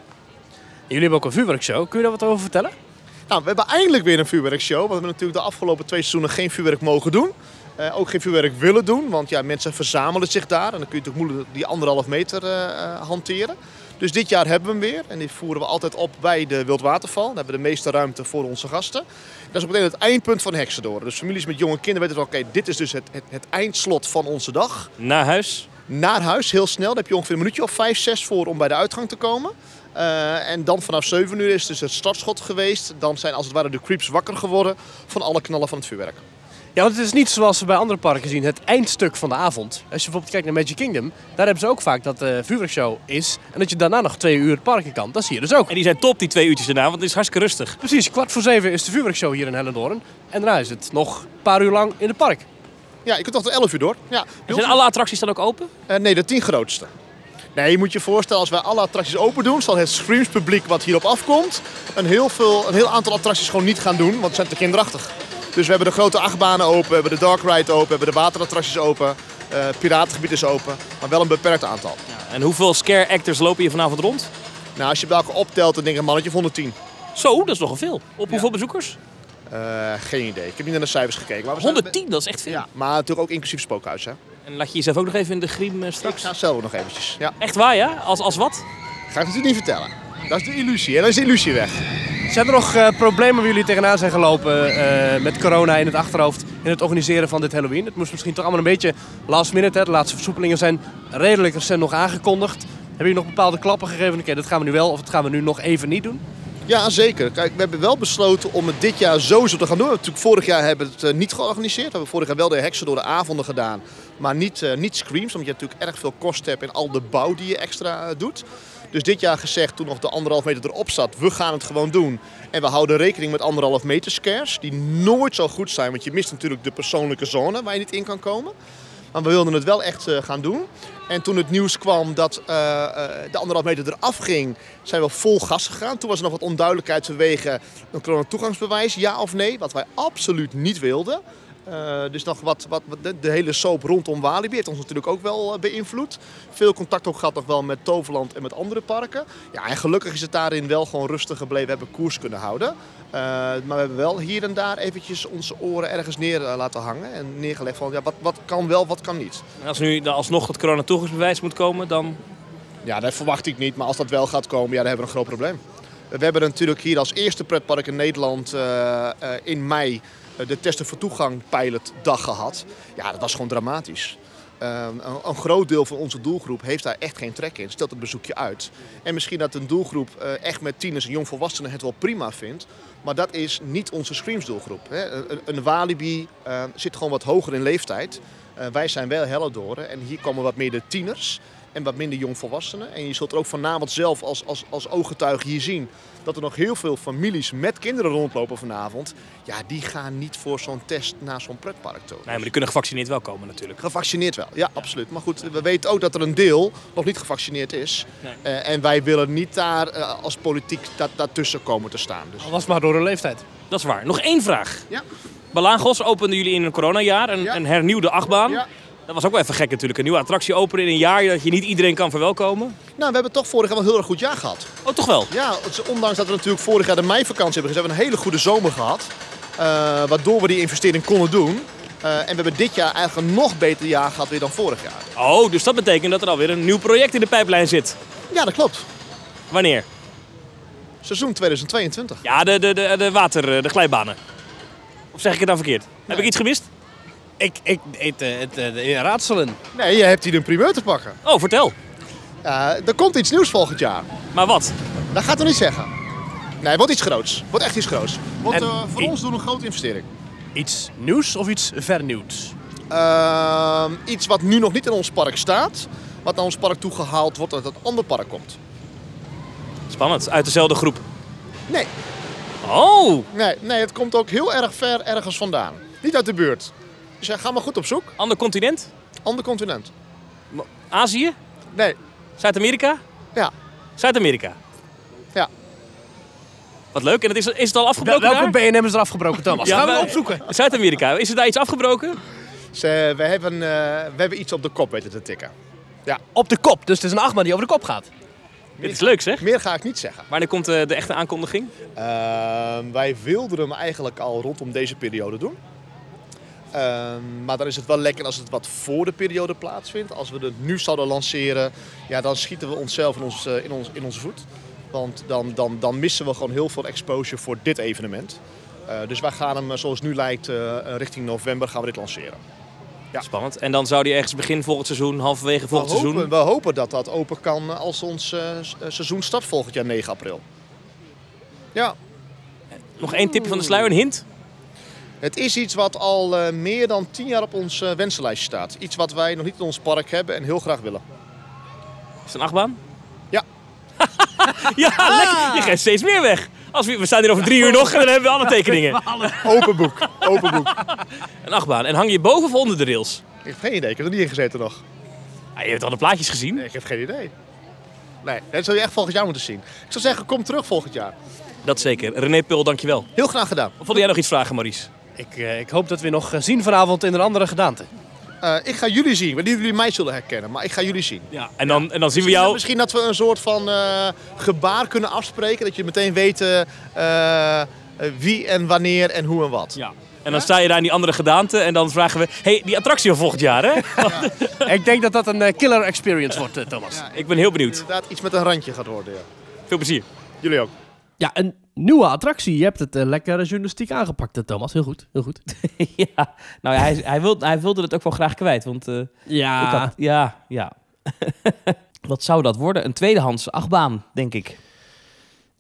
Jullie hebben ook een vuurwerkshow. Kun je daar wat over vertellen? Nou, we hebben eindelijk weer een vuurwerkshow. Want we hebben natuurlijk de afgelopen twee seizoenen geen vuurwerk mogen doen. Eh, ook geen vuurwerk willen doen. Want ja, mensen verzamelen zich daar. En dan kun je natuurlijk moeilijk die anderhalf meter eh, eh, hanteren. Dus dit jaar hebben we hem weer. En die voeren we altijd op bij de Wildwaterval. Daar hebben we de meeste ruimte voor onze gasten. Dat is meteen het eindpunt van Heksendoren. Dus families met jonge kinderen weten wel, oké, dit is dus het, het, het eindslot van onze dag. Naar huis. Naar huis, heel snel. Daar heb je ongeveer een minuutje of vijf, zes voor om bij de uitgang te komen. Eh, en dan vanaf 7 uur is dus het startschot geweest. Dan zijn als het ware de creeps wakker geworden van alle knallen van het vuurwerk. Ja, want het is niet zoals we bij andere parken zien, het eindstuk van de avond. Als je bijvoorbeeld kijkt naar Magic Kingdom, daar hebben ze ook vaak dat de vuurwerkshow is. En dat je daarna nog twee uur het park in kan. Dat zie je dus ook. En die zijn top, die twee uurtjes daarna, want het is hartstikke rustig. Precies, kwart voor zeven is de vuurwerkshow hier in Hellendoorn. En daarna is het nog een paar uur lang in het park. Ja, je kunt tot 11 uur door. Ja, En zijn alle attracties dan ook open? Eh, nee, de 10 grootste. Nee, je moet je voorstellen, als wij alle attracties open doen, zal het Screams publiek wat hierop afkomt, een heel, veel, een heel aantal attracties gewoon niet gaan doen, want het zijn te kinderachtig. Dus we hebben de grote achtbanen open, we hebben de dark ride open, we hebben de waterattracties open, eh piratengebied is open, maar wel een beperkt aantal. En hoeveel scare actors lopen hier vanavond rond? Nou, als je bij elkaar optelt, dan denk ik een mannetje of 110. Zo, dat is nogal veel. Op hoeveel bezoekers? Eh, geen idee. Ik heb niet naar de cijfers gekeken. Maar we zijn- 110, dat is echt veel. Ja, maar natuurlijk ook inclusief spookhuis, hè? En laat je jezelf ook nog even in de griem eh, Ik straks? ga zelf nog eventjes. Ja, Echt waar, ja? Als, als wat? ga ik natuurlijk niet vertellen. Dat is de illusie. En dan is de illusie weg. Zijn er nog eh, problemen waar jullie tegenaan zijn gelopen eh, met corona in het achterhoofd in het organiseren van dit Halloween? Het moest misschien toch allemaal een beetje last minute. Hè? De laatste versoepelingen zijn redelijk recent nog aangekondigd. Hebben jullie nog bepaalde klappen gegeven? Oké, dat gaan we nu wel of dat gaan we nu nog even niet doen? Ja, zeker. Kijk, we hebben wel besloten om het dit jaar sowieso te gaan doen. Natuurlijk vorig jaar hebben we het eh, niet georganiseerd. We hebben vorig jaar wel de heksen door de avonden gedaan. Maar niet, eh, niet screams, omdat je natuurlijk erg veel kosten hebt in al de bouw die je extra eh, doet. Dus dit jaar gezegd, toen nog de anderhalf meter erop zat, we gaan het gewoon doen. En we houden rekening met anderhalf meter scares, die nooit zo goed zijn. Want je mist natuurlijk de persoonlijke zone waar je niet in kan komen. Maar we wilden het wel echt gaan doen. En toen het nieuws kwam dat eh, eh, de anderhalf meter eraf ging, zijn we vol gas gegaan. Toen was er nog wat onduidelijkheid vanwege een coronatoegangsbewijs, ja of nee. Wat wij absoluut niet wilden. Eh, dus nog wat, wat, de, hele soap rondom Walibi heeft ons natuurlijk ook wel beïnvloed. Veel contact ook gehad nog wel met Toverland en met andere parken. Ja, en gelukkig is het daarin wel gewoon rustig gebleven. We hebben koers kunnen houden. Eh, maar we hebben wel hier en daar eventjes onze oren ergens neer eh, laten hangen. En neergelegd van ja, wat, wat kan wel, wat kan niet. En als nu alsnog het coronatoegangsbewijs moet komen, dan... Ja, dat verwacht ik niet. Maar als dat wel gaat komen, ja, dan hebben we een groot probleem. We hebben natuurlijk hier als eerste pretpark in Nederland eh, in mei de testen voor toegang pilotdag gehad. Ja, dat was gewoon dramatisch. Eh, een, een groot deel van onze doelgroep heeft daar echt geen trek in, stelt het bezoekje uit. En misschien dat een doelgroep echt met tieners en jongvolwassenen het wel prima vindt. Maar dat is niet onze Screams doelgroep. Een, een Walibi eh, zit gewoon wat hoger in leeftijd. Eh, wij zijn wel Hellendoren en hier komen wat meer de tieners en wat minder jongvolwassenen. En je zult er ook vanavond zelf als, als, als ooggetuige hier zien dat er nog heel veel families met kinderen rondlopen vanavond. Ja, die gaan niet voor zo'n test naar zo'n pretpark toe. Nee, maar die kunnen gevaccineerd wel komen natuurlijk. Gevaccineerd wel, ja, absoluut. Maar goed, we weten ook dat er een deel nog niet gevaccineerd is. Nee. Eh, en wij willen niet daar eh, als politiek dat, daartussen komen te staan. Dus Al was het maar door hun leeftijd. Dat is waar. Nog één vraag. Ja. Balagos openden jullie in een coronajaar, een, Ja. een hernieuwde achtbaan. Ja. Dat was ook wel even gek natuurlijk. Een nieuwe attractie openen in een jaar dat je niet iedereen kan verwelkomen. Nou, we hebben toch vorig jaar wel een heel erg goed jaar gehad. Oh, toch wel? Ja, ondanks dat we natuurlijk vorig jaar de meivakantie hebben gezet, hebben we een hele goede zomer gehad. Eh, waardoor we die investering konden doen. Eh, en we hebben dit jaar eigenlijk een nog beter jaar gehad weer dan vorig jaar. Oh, dus dat betekent dat er alweer een nieuw project in de pijplijn zit. Ja, dat klopt. Wanneer? Seizoen 2022. Ja, de, de, de, de water, de glijbanen. Of zeg ik het nou verkeerd? Heb ik iets gemist? Ik, ik eet eh, het, eh, raadselen. Nee, je hebt hier een primeur te pakken. Oh, vertel. Ja, er komt iets nieuws volgend jaar. Maar wat? Dat gaat nog niet zeggen. Nee, wordt iets groots. Wordt echt iets groots. Want En- eh, voor ons doen we een grote investering. Iets nieuws of iets vernieuwds? Ehm, iets wat nu nog niet in ons park staat. Wat naar ons park toegehaald wordt dat het ander park komt. Spannend, uit dezelfde groep. Nee, Oh, nee, nee, het komt ook heel erg ver ergens vandaan. Niet uit de buurt. Dus ja, ga maar goed op zoek. ander continent? Ander continent. Azië? Nee, Zuid-Amerika? ja, Zuid-Amerika. ja. Wat leuk. En het is, is het al afgebroken Welke daar? BNM is er afgebroken, Thomas? Gaan we wij- opzoeken. Zuid-Amerika. Is er daar iets afgebroken? Ze, we, hebben, eh, we hebben iets op de kop weten te tikken. Op de kop. Dus het is een achtbaan die over de kop gaat. Dit is leuk zeg. Meer ga ik niet zeggen. Wanneer komt eh, de echte aankondiging? Ehm, wij wilden hem eigenlijk al rondom deze periode doen. Ehm, maar dan is het wel lekker als het wat voor de periode plaatsvindt. Als we het nu zouden lanceren, ja, dan schieten we onszelf in, ons, eh, in, ons, in onze voet. Want dan, dan, dan missen we gewoon heel veel exposure voor dit evenement. Eh, dus wij gaan hem, eh, zoals het nu lijkt, richting november gaan we dit lanceren. Ja. Spannend. En dan zou die ergens begin volgend seizoen, halverwege volgend we, seizoen. we hopen dat dat open kan als ons seizoen start volgend jaar 9 april. Ja, Nog één tipje van de sluier, een hint. Het is iets wat al eh, meer dan tien jaar op ons eh, wensenlijstje staat. Iets wat wij nog niet in ons park hebben en heel graag willen. Is het een achtbaan? Ja. (laughs) ja, lekker. Je geeft steeds meer weg. Als we, we staan hier over drie uur nog en dan hebben we alle tekeningen. (laughs) Open boek, open boek. (laughs) Een achtbaan. En hang je boven of onder de rails? Ik heb geen idee, ik heb er niet in gezeten nog. Ah, je hebt al de plaatjes gezien. Nee, ik heb geen idee. Nee, dat zou je echt volgend jaar moeten zien. Ik zou zeggen, kom terug volgend jaar. Dat zeker. René Pul, dankjewel. Heel graag gedaan. Of wilde jij nog iets vragen, Maurice? Ik, eh, ik hoop dat we nog eh, zien vanavond in een andere gedaante. Eh, ik ga jullie zien. Ik weet niet of jullie mij zullen herkennen, maar ik ga jullie zien. Ja. En dan, en dan zien we jou... misschien dat we een soort van eh, gebaar kunnen afspreken. Dat je meteen weet wie en wanneer en hoe en wat. Ja. En dan sta je daar in die andere gedaante en dan vragen we... hey, die attractie van volgend jaar, hè? (laughs) (laughs) ik denk dat dat een killer experience wordt, Thomas. Ja, Ik ben heel benieuwd. Inderdaad, iets met een randje gaat worden. Ja. Veel plezier. Jullie ook. Ja, een nieuwe attractie. Je hebt het eh, lekker journalistiek aangepakt, eh, Thomas. Heel goed, heel goed. (laughs) ja. Nou, ja, hij, hij, wilde, hij wilde het ook wel graag kwijt, want... eh, Ja, had, ja, ja. (laughs) Wat zou dat worden? Een tweedehands achtbaan, denk ik.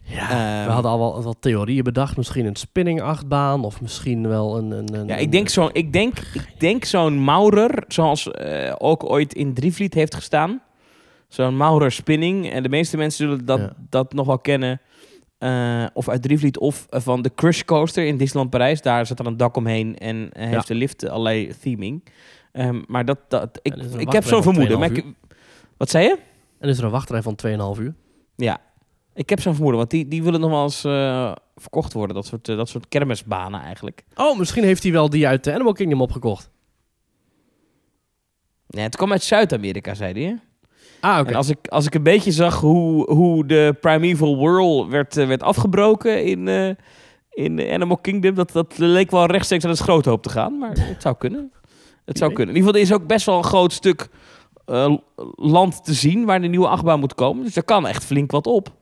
ja Ehm, we hadden al wel wat theorieën bedacht. Misschien een spinning achtbaan of misschien wel een... een, een Ja, ik denk zo'n ik denk, ik denk zo'n Maurer, zoals ook ooit in Drievliet heeft gestaan. Zo'n Maurer spinning. En de meeste mensen zullen dat, Ja. dat nog wel kennen. Eh, of uit Drievliet of eh, van de Crush Coaster in Disneyland Parijs. Daar zit dan een dak omheen en eh, heeft de lift allerlei theming. Ehm, maar dat, dat, ik, er ik heb zo'n vermoeden. Maar 2,5 ik, wat zei je? En is er een wachtrij van 2,5 uur. Ja, ik heb zo'n vermoeden, want die, die willen nog wel eens verkocht worden. Dat soort, dat soort kermisbanen eigenlijk. Oh, misschien heeft hij wel die uit de Animal Kingdom opgekocht. Nee, het kwam uit Zuid-Amerika, zei hij. Ah, oké. En als ik, als ik een beetje zag hoe, hoe de Primeval World werd, eh, werd afgebroken in, eh, in Animal Kingdom, dat, dat leek wel rechtstreeks aan het schroothoop te gaan. Maar het zou kunnen. Het zou kunnen. In ieder geval, er is ook best wel een groot stuk eh, land te zien waar de nieuwe achtbaan moet komen. Dus daar kan echt flink wat op.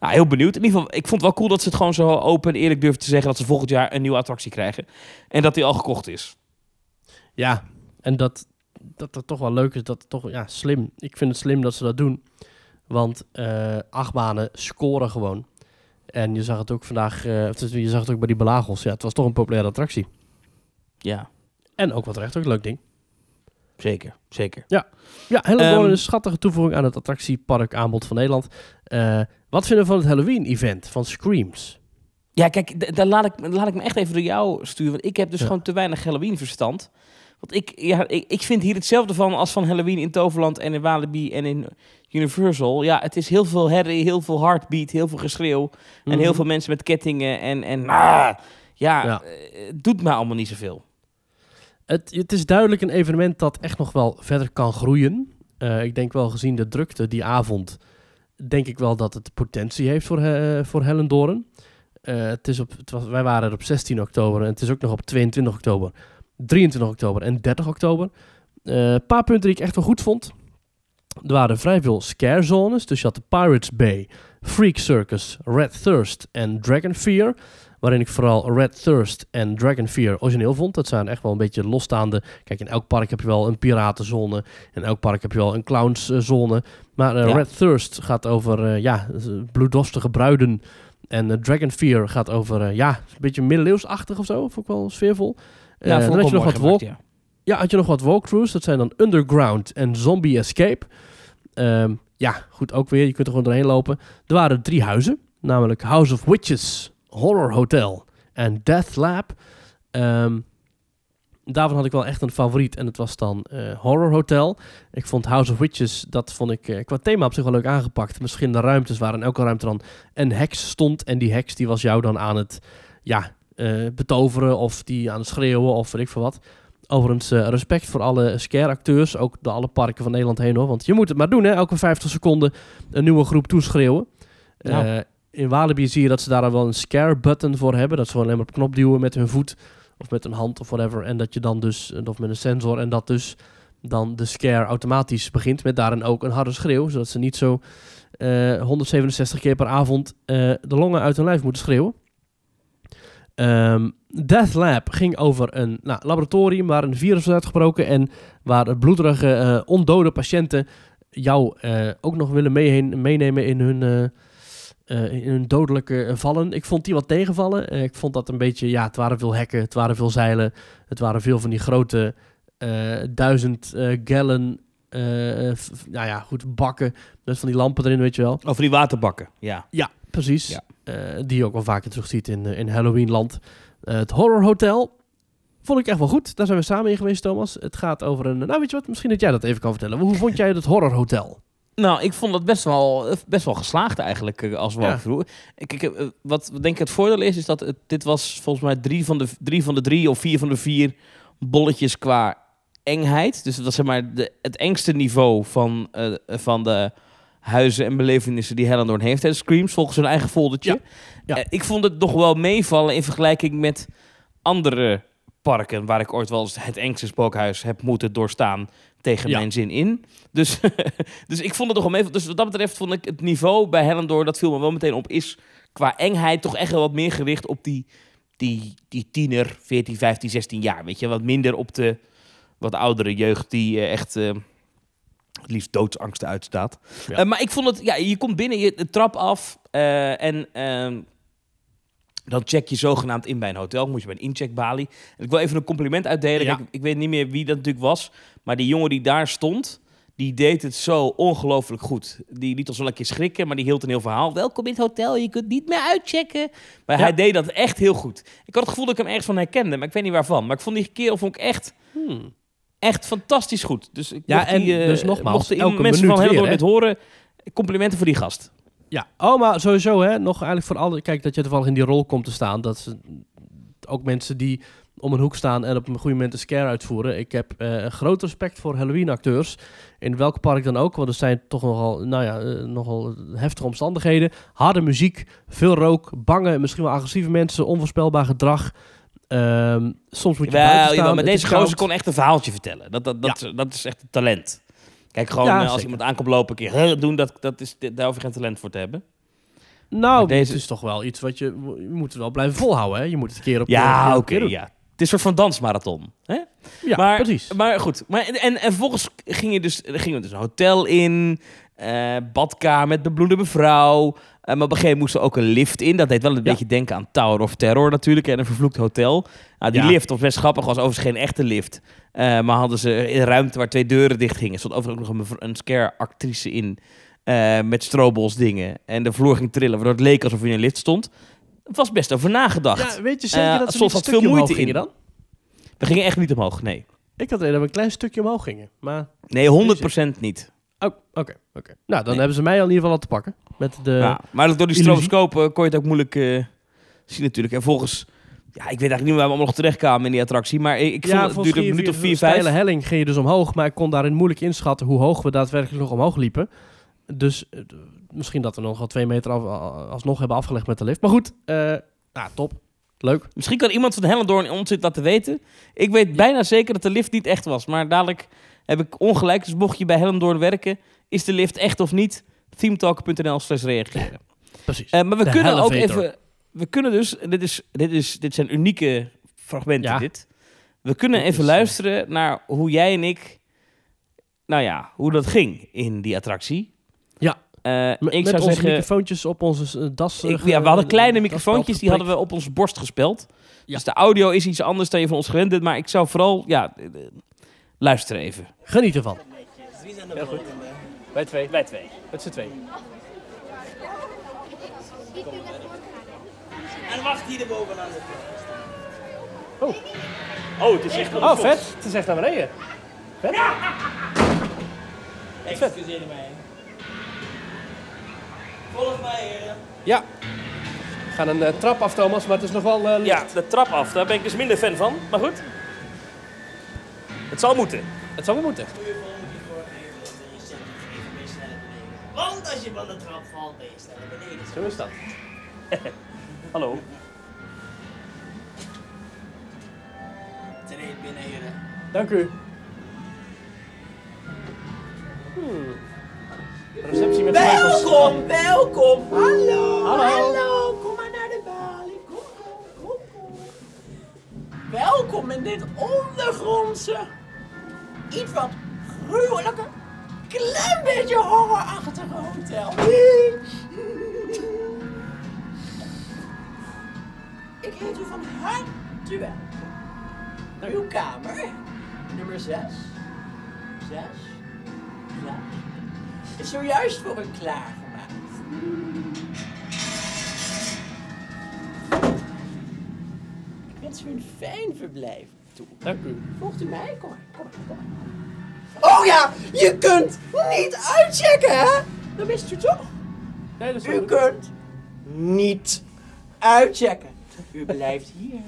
Nou, heel benieuwd. In ieder geval, ik vond het wel cool dat ze het gewoon zo open en eerlijk durven te zeggen dat ze volgend jaar een nieuwe attractie krijgen. En dat die al gekocht is. Ja, en dat, dat het toch wel leuk is, dat het toch, ja, slim. Ik vind het slim dat ze dat doen. Want eh achtbanen scoren gewoon. En je zag het ook vandaag, of je zag het ook bij die belagels. Ja, het was toch een populaire attractie. Ja, En ook wat recht, ook een leuk ding. zeker. Zeker. Ja, Ehm, is een schattige toevoeging aan het attractiepark aanbod van Nederland. Eh, wat vinden we van het Halloween-event van Screams? Ja, kijk, daar laat ik, laat ik me echt even door jou sturen. Want ik heb dus Ja. gewoon te weinig Halloween verstand. Want ik, ja, ik, ik vind hier hetzelfde van als van Halloween in Toverland en in Walibi en in Universal. Ja, het is heel veel herrie, heel veel heartbeat, heel veel geschreeuw. En heel Mhm. veel mensen met kettingen en... en ah, ja, Ja. eh, het doet me allemaal niet zoveel. Het, het is duidelijk een evenement dat echt nog wel verder kan groeien. Eh, ik denk wel gezien de drukte die avond, denk ik wel dat het potentie heeft voor, eh voor Hellendoorn. Eh, het is op, het was, wij waren er op 16 oktober en het is ook nog op 22 oktober, 23 oktober en 30 oktober. Eh, Een paar punten die ik echt wel goed vond. Er waren vrij veel scare zones, dus je had de Pirates Bay, Freak Circus, Red Thirst en Dragon Fear. Waarin ik vooral Red Thirst en Dragon Fear origineel vond. Dat zijn echt wel een beetje losstaande. Kijk, in elk park heb je wel een piratenzone. In elk park heb je wel een clownszone. Maar eh, Ja. Red Thirst gaat over eh, ja, bloeddorstige bruiden. En Dragon Fear gaat over, ja, een beetje middeleeuwsachtig of zo. Vond ik wel sfeervol. Ja, dan had je nog wat gemaakt, ja. ja, had je nog wat walkthroughs. Dat zijn dan Underground en Zombie Escape. Ehm, ja, goed, ook weer. Je kunt er gewoon doorheen lopen. Er waren drie huizen. Namelijk House of Witches, Horror Hotel en Death Lab. Ehm, daarvan had ik wel echt een favoriet. En dat was dan eh, Horror Hotel. Ik vond House of Witches, dat vond ik eh, qua thema op zich wel leuk aangepakt. Misschien de ruimtes waar in elke ruimte dan een heks stond. En die heks die was jou dan aan het ja, eh, betoveren of die aan het schreeuwen of weet ik veel wat. Overigens, eh, respect voor alle scare-acteurs, ook de alle parken van Nederland heen hoor. Want je moet het maar doen, hè? elke 50 seconden een nieuwe groep toeschreeuwen. Eh, in Walibi zie je dat ze daar wel een scare-button voor hebben. Dat ze gewoon alleen maar op knop duwen met hun voet of met een hand of whatever. En dat je dan dus, of met een sensor, en dat dus dan de scare automatisch begint met daarin ook een harde schreeuw. Zodat ze niet zo eh, 167 keer per avond de longen uit hun lijf moeten schreeuwen. Ehm, Death Lab ging over een nou, laboratorium waar een virus was uitgebroken en waar bloederige, eh, ondode patiënten jou eh, ook nog willen meenemen in hun, eh, in dodelijke vallen. Ik vond die wat tegenvallen. Ik vond dat een beetje, ja, het waren veel hekken, het waren veel zeilen, het waren veel van die grote duizend gallon, nou ja, goed, bakken met van die lampen erin, weet je wel. Over die waterbakken, ja. Ja, precies. Ja. Eh, die je ook wel vaker terugziet in, eh, in Halloweenland. Eh, het Horror Hotel vond ik echt wel goed. Daar zijn we samen in geweest, Thomas. Het gaat over een... Nou, weet je wat? Misschien dat jij dat even kan vertellen. Hoe vond jij het Horror Hotel? Nou, ik vond dat best wel, best wel geslaagd eigenlijk eh, als Ja. Ik, ik, eh, wat wat denk ik het voordeel is, is dat het, dit was volgens mij drie van, de, drie van de drie of vier van de vier bolletjes qua engheid. Dus het was zeg maar de, het engste niveau van, eh, van de huizen en belevenissen die Hellendoorn heeft. Hè. Screams volgens hun eigen foldertje. Ja. Ja. Eh, ik vond het nog wel meevallen in vergelijking met andere parken... waar ik ooit wel eens het engste spookhuis heb moeten doorstaan tegen Ja. mijn zin in. Dus, (laughs) dus ik vond het nog wel mee. Dus wat dat betreft vond ik het niveau bij Hellendoor, dat viel me wel meteen op, is qua engheid toch echt wel wat meer gericht op die, die, die tiener, 14, 15, 16 jaar. Weet je, wat minder op de wat oudere jeugd die eh, echt eh, het liefst doodsangsten uitstaat. Ja. Eh, maar ik vond het, ja, je komt binnen, je de trap af en ehm, dan check je zogenaamd in bij een hotel. Moet je bij een incheckbalie. En ik wil even een compliment uitdelen. Ja. Kijk, ik weet niet meer wie dat natuurlijk was. Maar die jongen die daar stond, die deed het zo ongelooflijk goed. Die liet ons wel een keer schrikken, maar die hield een heel verhaal. Welkom in het hotel, je kunt niet meer uitchecken. Maar Ja. hij deed dat echt heel goed. Ik had het gevoel dat ik hem ergens van herkende, maar ik weet niet waarvan. Maar ik vond die kerel vond ik echt, Hmm. Echt fantastisch goed. Dus ik Ja, en die, eh, dus nogmaals, elke mensen van Hellendoorn dit horen, complimenten voor die gast. Ja, oh, maar sowieso hè, nog eigenlijk voor alle... Kijk, dat je toevallig in die rol komt te staan. Dat ze, ook mensen die om een hoek staan en op een goede moment een scare uitvoeren. Ik heb een groot respect voor Halloween-acteurs. In welk park dan ook, want er zijn toch nogal, nou ja, eh, nogal heftige omstandigheden. Harde muziek, veel rook, bange, misschien wel agressieve mensen, onvoorspelbaar gedrag. Ehm, soms moet je Wel, buiten staan. maar deze gozer kon echt een verhaaltje vertellen. Dat, dat, dat, dat is echt een talent. Kijk, gewoon Ja, eh, als iemand aankomt lopen, een keer doen, dat, dat is, daar hoef je geen talent voor te hebben. Nou, deze- is toch wel iets wat je... Je moet wel blijven volhouden, hè? Je moet het een keer op Ja, keer oké, ja. Het is een soort van dansmarathon. Hè? Ja, maar, precies. Maar goed, maar, en, en, en vervolgens ging je dus, gingen we dus een hotel in, eh, badkamer met bebloede mevrouw. Eh, maar op een gegeven moment moest er ook een lift in. Dat deed wel een Ja. beetje denken aan Tower of Terror natuurlijk. En een vervloekt hotel. Nou, die Ja. lift was best grappig. Was overigens geen echte lift. Eh, maar hadden ze in een ruimte waar twee deuren dicht gingen. stond overigens ook nog een, een scare-actrice in. met strobels dingen. En de vloer ging trillen, waardoor het leek alsof je in een lift stond. Het was best over nagedacht. Ja, weet je zeker dat ze had veel moeite in. dan? We gingen echt niet omhoog, nee. Ik had eerder dat we een klein stukje omhoog gingen. Maar, Nee, 100% niet. Oh, oké, oké. Nou, dan Nee. hebben ze mij al in ieder geval al te pakken. Met de... ja, maar door die stroboscoop eh, kon je het ook moeilijk eh, zien natuurlijk. En volgens, ja, ik weet eigenlijk niet waar we allemaal nog terechtkwamen in die attractie. Maar ik, ik vond het duurde een minuut of vier, vijf. helling ging je dus omhoog, maar ik kon daarin moeilijk inschatten hoe hoog we daadwerkelijk nog omhoog liepen. Dus eh, misschien dat we nog wel twee meter af, alsnog hebben afgelegd met de lift. Maar goed, eh nou, top. Leuk. Misschien kan iemand van Hellendoorn ons dit laten weten. Ik weet bijna zeker dat de lift niet echt was. Maar dadelijk heb ik ongelijk. Dus mocht je bij Hellendoorn werken, is de lift echt of niet? themetalk.nl slash reageren. Precies. Eh, maar we De kunnen ook even... We kunnen dus... Dit, is, dit, is, dit zijn unieke fragmenten, Ja. dit. We kunnen Dit even is, eh, luisteren naar hoe jij en ik... Nou ja, hoe dat ging in die attractie. Ja. Eh, Met, ik zou onze zeggen... microfoontjes op onze das. Ik, ja, we hadden kleine microfoontjes, die hadden we op onze borst gespeld. Ja. Dus de audio is iets anders dan je van ons gewend bent. Maar ik zou vooral, ja, luister even. Geniet ervan. Heel goed. Bij twee. Bij twee. Met z'n twee. En wacht hier bovenaan de Oh. Oh, het is echt Oh, vet. Het is echt naar beneden. Excuseer mij. Volg mij, heren. Ja. We gaan een eh, trap af, Thomas, maar het is nog wel eh, licht. Ja, de trap af. Daar ben ik dus minder fan van. Maar goed. Het zal moeten. Het zou wel moeten. Want als je van de trap valt, ben je sneller beneden. Zo is dat. (laughs) Hallo. Treed binnen, heren. Dank u. Hmm. Receptie met. Welkom, welkom. Hallo, Hallo. hallo. Kom maar naar de balie. Kom, kom, kom, kom. Welkom in dit ondergrondse, iets wat gruwelijke, klein beetje horrorachtige hotel. Ik heet u van harte welkom. Naar uw kamer, nummer 6. 6. 6. Is zojuist voor u klaargemaakt. Ik wens u een fijn verblijf toe. Dank u. Volgt u mij? Kom maar, kom maar, kom maar. Oh ja, je kunt niet uitchecken, hè? Dat wist u toch? Nee, dat is U kunt niet uitchecken. U blijft hier.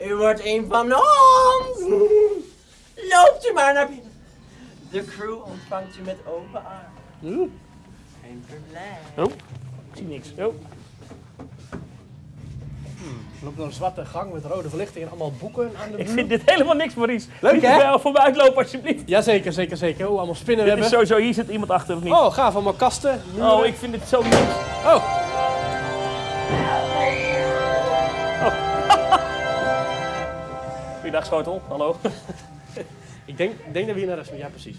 (laughs) U wordt een van ons. Loopt u maar naar binnen. De crew ontvangt u met open armen. Oeh. Geen verblijf. Oh, ik zie niks. Oh. We lopen door een zwarte gang met rode verlichting en allemaal boeken aan de Ik muur. vind dit helemaal niks, Maurice. Leuk, hè? wel voor me uitlopen, alsjeblieft. Jazeker, zeker, zeker. Oh, allemaal spinnen Dit is hebben. sowieso, hier zit iemand achter, of niet? Oh, gaaf. Allemaal kasten. muren. Oh, ik vind dit zo niks. Oh. Goeiedag, schotel. Hallo. (laughs) Ik denk, ik denk dat we hier naar rechts moeten. Ja, precies.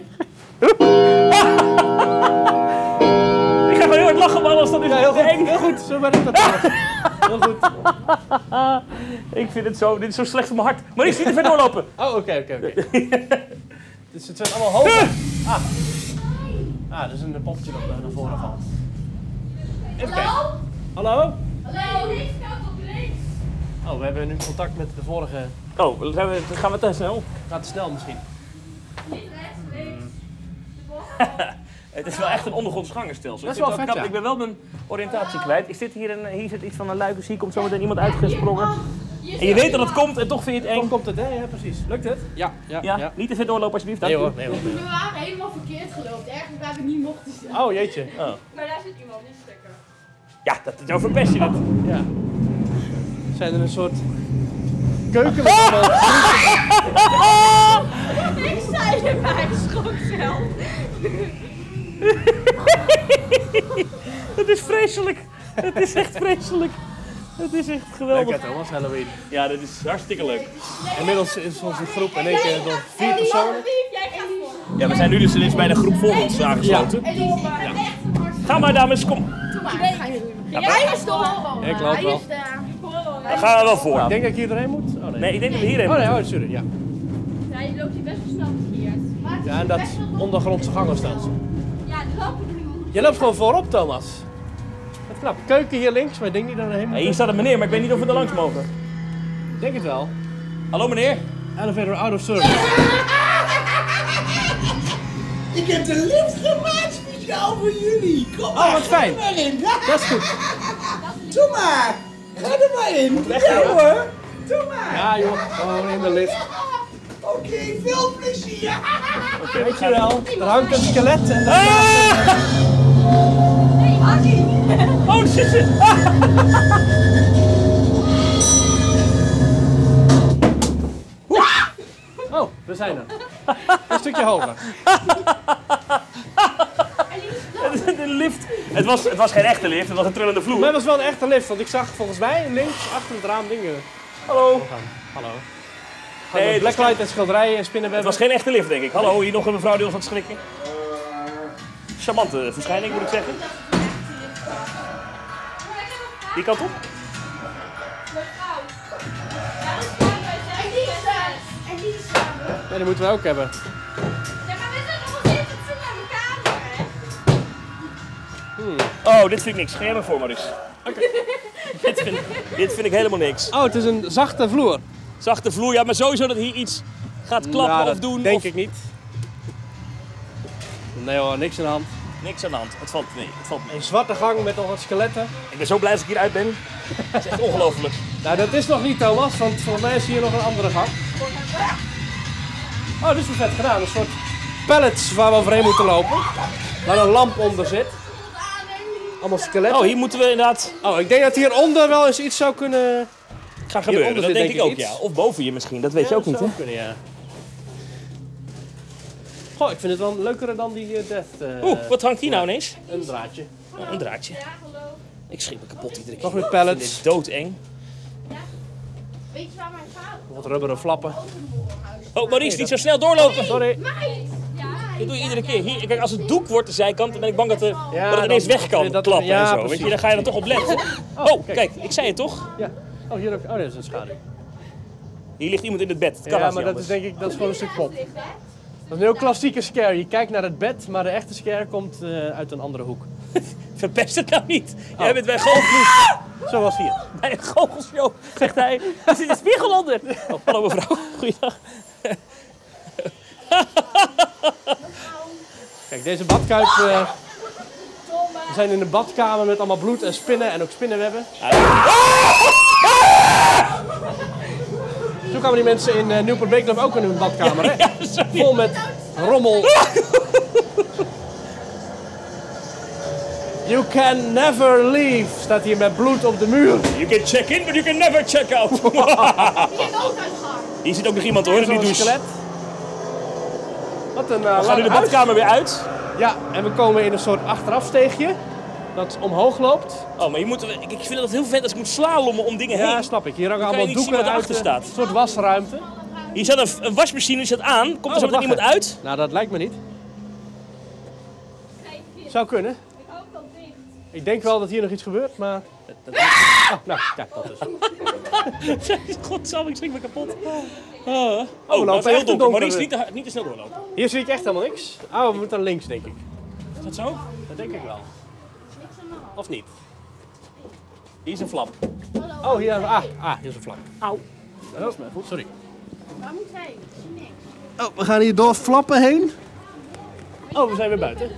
(laughs) goed. Zo ben ik dat. Heel goed. (laughs) Ik vind het zo, dit is zo slecht voor mijn hart. Maurice, niet te ver doorlopen. Oh, oké, oké, oké. (laughs) Dus het zijn allemaal hoog. Ah. Ah, dat is een poppetje dat naar voren valt. Even kijken. Hallo? Hallo, links, kant op links. Oh, we hebben nu contact met de vorige. Oh, zijn we, gaan we te snel. Gaat te snel misschien. Niet rechts, links. (laughs) Het is wel echt een ondergronds gangenstelsel. Dat is Ik vind wel het vet, knap. ja. Ik ben wel mijn oriëntatie kwijt. Is dit hier, een, hier zit iets van een luik, dus hier komt zometeen iemand uitgesprongen. En je weet dat het komt en toch vind je het eng. komt het, hè? Ja, precies. Lukt het? Ja, ja, Ja, niet te ver doorlopen alsjeblieft. Dank Nee u. hoor, nee hoor. nee We waren helemaal verkeerd gelopen. Ergens waar we niet mochten staan. hoor. Oh, jeetje. Maar daar zit iemand in stukken. Ja, dat is over passionate. Ja. Zijn er een soort keuken met allemaal... (laughs) Ik zei het, maar hij schrok zelf. (laughs) Het is vreselijk. Het is echt vreselijk. Het is echt Leuk geweldig. hè Thomas, Halloween. Ja, dit is hartstikke leuk. Inmiddels is onze groep in één keer door vier personen. Jij gaat voor. Ja, we zijn nu dus ineens bij de groep voor ons aangesloten. Ga maar dames, kom. Jij is toch? Ik loop wel. Dan gaan we wel voor. Ik denk dat ik hier doorheen moet. Oh nee. Nee, ik denk dat we hierheen Oh moeten. nee, oh sorry, ja. Ja, je loopt hier best wel snel. Maar is Ja, en dat ondergrondse lopen er Je loopt gewoon voorop, Thomas. Wat knap. Keuken hier links, maar ik denk niet dat we Ja, moeten. hier staat een meneer, maar ik weet niet of we er langs mogen. Ik denk het wel. Hallo meneer. Elevator out of service. (laughs) Ik heb de lift gemaakt speciaal voor jullie. Kom Oh, maar, wat ga fijn. er maar in. (laughs) Dat is goed. Doe maar. Ga er maar in. Ja hoor. Doe maar. Ja joh, gewoon in de lift. Oké, veel plezier. Weet je wel, er hangt een skelet en dat Oh, shit, shit. Oh, we zijn er. Een stukje hoger. (laughs) De lift. Het was, het was geen echte lift, het was een trillende vloer. Maar het was wel een echte lift, want ik zag volgens mij links achter het raam dingen Hallo. Hallo. Nee, het blacklight en schilderijen en Het spinnenwebben. was geen echte lift, denk ik. Hallo, hier nog een mevrouw die ons aan het schrikken. Charmante verschijning, moet ik zeggen. Die kant op? En die staat. En die staat. Nee, die moeten we ook hebben. Hè? Oh, dit vind ik niks. Ga maar voor, Maurice. (laughs) dit, vind, dit vind ik helemaal niks. Oh, het is een zachte vloer. Zachte vloer, ja, maar sowieso dat hier iets gaat klappen Nou, of dat doen. denk of... ik niet. Nee hoor, niks aan de hand. Niks aan de hand. Het valt mee. Het valt mee. Een zwarte gang met nog wat skeletten. Ik ben zo blij dat ik hier uit ben. Het is echt ongelooflijk. Nou, dat is nog niet Thomas, want volgens mij is hier nog een andere gang. Oh, dit is wel vet gedaan. Een soort pallets waar we overheen moeten lopen. Waar een lamp onder zit. Allemaal skeletten. Oh, hier moeten we inderdaad Oh, ik denk dat hieronder wel eens iets zou kunnen... gaan gebeuren. Dat zit denk ik ook, ja. Of boven je misschien, dat weet je ook niet, hè? zou kunnen, ja. Goh, ik vind het wel leuker dan die eh, Death. eh, Oeh, wat hangt hier nou ineens? Een draadje. Oh, een draadje. Ik schrik me kapot iedere keer. Nog Ik vind pallets. dit doodeng. Weet je waar mijn vader Wat rubberen flappen. Oh, Maurice, niet zo snel doorlopen. Sorry. Dat doe je iedere keer. Hier, kijk, als het doek wordt de zijkant, dan ben ik bang dat, de, Ja, dat het ineens dan- weg kan dat- klappen ja, en zo. Weet je, dan ga je er toch op letten. (laughs) Oh, kijk, ik zei het toch? Ja. Oh, hier ook. Oh, dit is een schaduw. Hier ligt iemand in het bed. Het kan Ja, maar dat is denk ik, dat is gewoon een stuk pop. Dat is een heel klassieke scare. Je kijkt naar het bed, maar de echte scare komt eh, uit een andere hoek. (laughs) Verpest het nou niet. Oh. Jij bent bij, goochel, (laughs) Zoals hier. (laughs) bij een goochelshow, zegt hij. Er zit een spiegel onder. Oh, hallo mevrouw, goeiedag. Kijk, deze badkuip. eh, we zijn in een badkamer met allemaal bloed en spinnen en ook spinnenwebben. Zo kwamen die mensen in uh, Nieuwpoort Beekdorp ook in hun badkamer, hè? Vol met rommel. (laughs) You can never leave, staat hier met bloed op de muur. You can check in, but you can never check out. (laughs) Hier zit ook nog iemand hoor, in die douche. Wat een uh, We gaan nu de badkamer weer uit. Ja, en we komen in een soort achterafsteegje dat omhoog loopt. Oh, maar je moet, ik, ik vind het heel vet als ik moet slalommen om dingen Ja, heen. snap ik. Hier hangen allemaal zien doeken wat uit. staat. Een soort wasruimte. Hier staat een, een wasmachine, die staat aan. Komt er zo Oh, meteen wacht iemand uit? Nou, dat lijkt me niet. Zou kunnen. Ik denk wel dat hier nog iets gebeurt, maar... Oh, nou, kijk, dat is. (laughs) Godsamme, ik schrik me kapot. Oh, we oh lopen dat is echt heel donker. Maurice, niet te, niet te snel doorlopen. Hier zie ik echt helemaal niks. Oh, we moeten naar links, denk ik. Is dat zo? Dat denk ik wel. Of niet? Hier is een flap. Oh, hier, ah, ah, hier is een vlag. Auw. Dat is mijn voet, sorry. Waar moet hij? Ik zie niks. Oh, we gaan hier door flappen heen. Oh, we zijn weer buiten.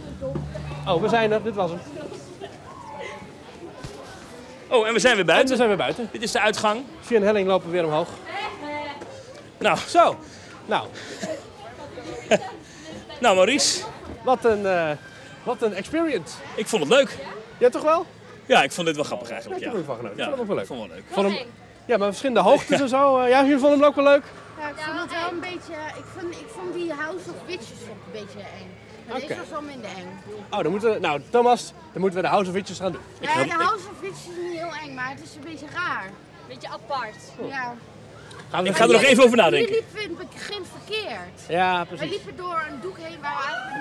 Oh, we zijn er. Dit was hem. Oh, en we zijn weer En we buiten. zijn weer buiten. Dit is de uitgang. Via een helling lopen we weer omhoog. Nou, Zo. Nou, (laughs) nou Maurice, wat een, eh, wat een experience. ik vond het leuk. Ja, toch wel? Ja, ik vond dit wel grappig eigenlijk. Ik Ja, er ja Ik vond het ook wel leuk. vond het wel leuk. Vond hem, ja, maar verschillende hoogtes en zo. eh, ja, jullie vonden hem ook wel leuk? Ja, ik vond het wel een beetje. Ik vond, ik vond die House of Witches ik een beetje eng. Maar deze was wel minder eng. Oh, dan moeten we, nou Thomas, dan moeten we de House of Witches gaan doen. Ja, de House of Witches is niet heel eng, maar het is een beetje raar. Beetje apart. Ja. Gaan we Ik ga er nog even over Jullie nadenken. liepen in het begin verkeerd. Ja, Wij precies. liepen door een doek heen waar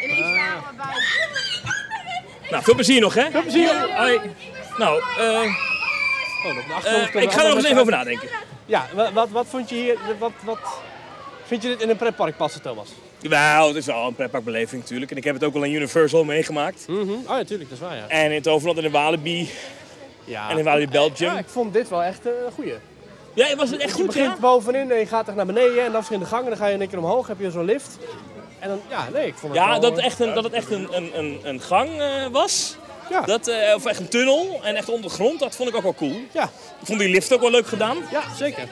we ineens Ah. waren we bij. Nou, veel plezier nog, hè? Veel plezier. Hoi. Nou, eh, Oh, eh, ik ga er nog eens even over nadenken. Ja, wa- wat, wat vond je hier, wat, wat vind je dit in een pretpark passen, Thomas? Wel, het is wel een pretparkbeleving natuurlijk. En ik heb het ook al in Universal meegemaakt. Mhm. Oh ja, tuurlijk, dat is waar, ja. En in Toverland en in Walibi. ja. En in Walibi Belgium. Ja, ik vond dit wel echt eh, een goeie. Ja, was het echt je goed, begint ja? bovenin en je gaat echt naar beneden en dan is in de gang en dan ga je in één keer omhoog, heb je zo'n lift. En dan, ja, nee, ik vond het Ja, wel... dat het echt een, dat het echt een, een, een, een gang eh, was. Ja. Dat, eh, of echt een tunnel en echt onder de grond. Dat vond ik ook wel cool. Ja. Ik vond die lift ook wel leuk gedaan. Ja, zeker.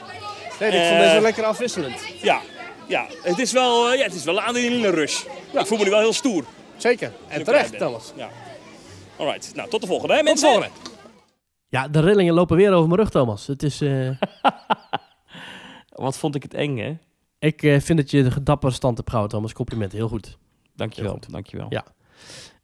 Nee, ik vond Eh, deze wel lekker afwisselend. Ja, ja. Het, is wel, eh, ja het is wel een adrenaline rush. Ik voel me nu wel heel stoer. Zeker. En terecht, Thomas. Ja. Alright, nou tot de volgende hè Tot de mensen. volgende. Ja, de rillingen lopen weer over mijn rug, Thomas. Het is... eh, (laughs) Wat vond ik het eng hè? ik eh, vind dat je de dapper stand hebt gehouden, Thomas. Complimenten, heel goed. Dankjewel, Heel goed. dankjewel. Ja.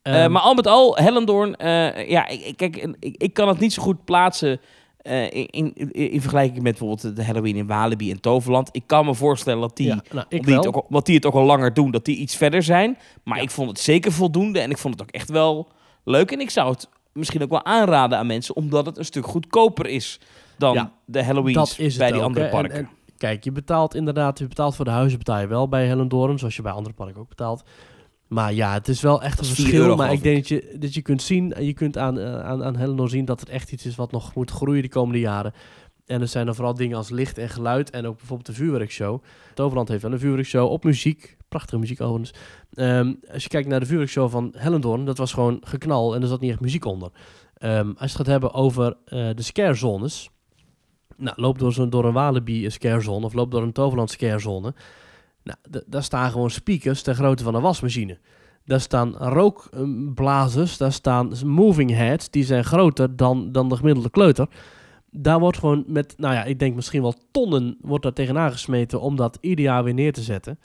Eh, Ehm, maar al met al, Hellendoorn, eh, ja, ik, ik- kijk, ik, ik kan het niet zo goed plaatsen eh, in, in, in vergelijking met bijvoorbeeld de Halloween in Walibi en Toverland. Ik kan me voorstellen dat die, ja, nou, die het ook, al- omdat die het ook al langer doen, dat die iets verder zijn. Maar Ja. ik vond het zeker voldoende en ik vond het ook echt wel leuk. En ik zou het misschien ook wel aanraden aan mensen, omdat het een stuk goedkoper is dan Ja, de Halloweens het bij die andere hè. En- parken. en kijk, je betaalt inderdaad, je betaalt voor de huizen betaal je wel bij Hellendoorn, zoals je bij andere parken ook betaalt. Maar ja, het is wel echt een Dat is 4 verschil. euro, maar ik denk dat je, dat je kunt zien, en je kunt aan, eh, aan, aan Hellendoorn zien dat het echt iets is wat nog moet groeien de komende jaren. En er zijn er vooral dingen als licht en geluid en ook bijvoorbeeld de vuurwerkshow. Toverland heeft wel een vuurwerkshow op muziek. Prachtige muziek overigens. Ehm, als je kijkt naar de vuurwerkshow van Hellendoorn, dat was gewoon geknal en er zat niet echt muziek onder. Ehm, als je het gaat hebben over eh, de scarezones. Nou, loop door, door een Walibi scarezone of loop door een Toverland scarezone. Nou, daar staan gewoon speakers ter grootte van een wasmachine. Daar staan rookblazers, daar staan moving heads, die zijn groter dan, dan de gemiddelde kleuter. Daar wordt gewoon met, nou ja, ik denk misschien wel tonnen wordt daar tegenaan gesmeten om dat ieder jaar weer neer te zetten.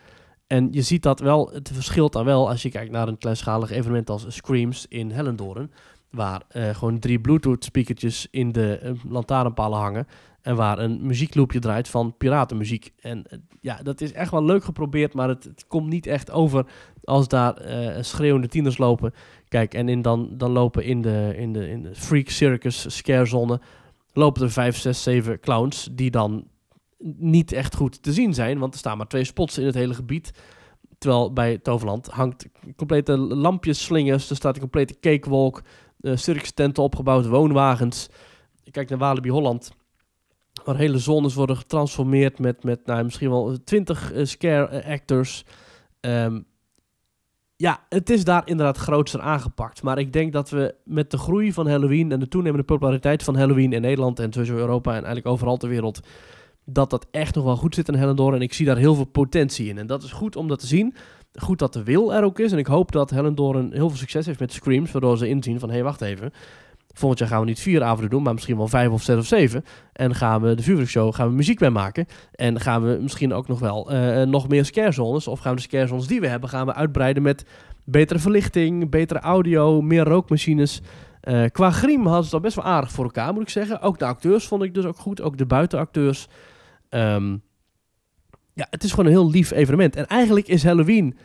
En je ziet dat wel, het verschilt dan wel als je kijkt naar een kleinschalig evenement als Screams in Hellendoorn. Waar eh, gewoon drie Bluetooth speakertjes in de eh, lantaarnpalen hangen. En waar een muziekloopje draait van piratenmuziek. En eh, ja, dat is echt wel leuk geprobeerd, maar het, komt niet echt over als daar schreeuwende tieners lopen. Kijk, en in dan, dan lopen in de, in, de, in de Freak Circus scarezone lopen er vijf, zes, zeven clowns die dan niet echt goed te zien zijn, want er staan maar twee spots in het hele gebied. Terwijl bij Toverland hangt complete lampjes, slingers, er staat een complete cakewalk, uh, circus tenten opgebouwd, woonwagens. Kijk naar Walibi Holland, waar hele zones worden getransformeerd met, met nou, misschien wel twintig uh, scare uh, actors. Um, ja, het is daar inderdaad grootser aangepakt. Maar ik denk dat we met de groei van Halloween en de toenemende populariteit van Halloween in Nederland en sowieso Europa en eigenlijk overal ter wereld, dat dat echt nog wel goed zit in Hellendoorn. En ik zie daar heel veel potentie in. En dat is goed om dat te zien. Goed dat de wil er ook is. En ik hoop dat Hellendoorn heel veel succes heeft met Screams, waardoor ze inzien van, hé, hey, wacht even. Volgend jaar gaan we niet vier avonden doen, maar misschien wel vijf of zes of zeven. En gaan we de vuurwerkshow, gaan we muziek bij maken. En gaan we misschien ook nog wel uh, nog meer scarezones, of gaan we de scarezones die we hebben, gaan we uitbreiden met betere verlichting, betere audio, meer rookmachines. Uh, qua griem hadden ze dat best wel aardig voor elkaar, moet ik zeggen. Ook de acteurs vond ik dus ook goed, ook de buitenacteurs. Um, ja, het is gewoon een heel lief evenement. En eigenlijk is Halloween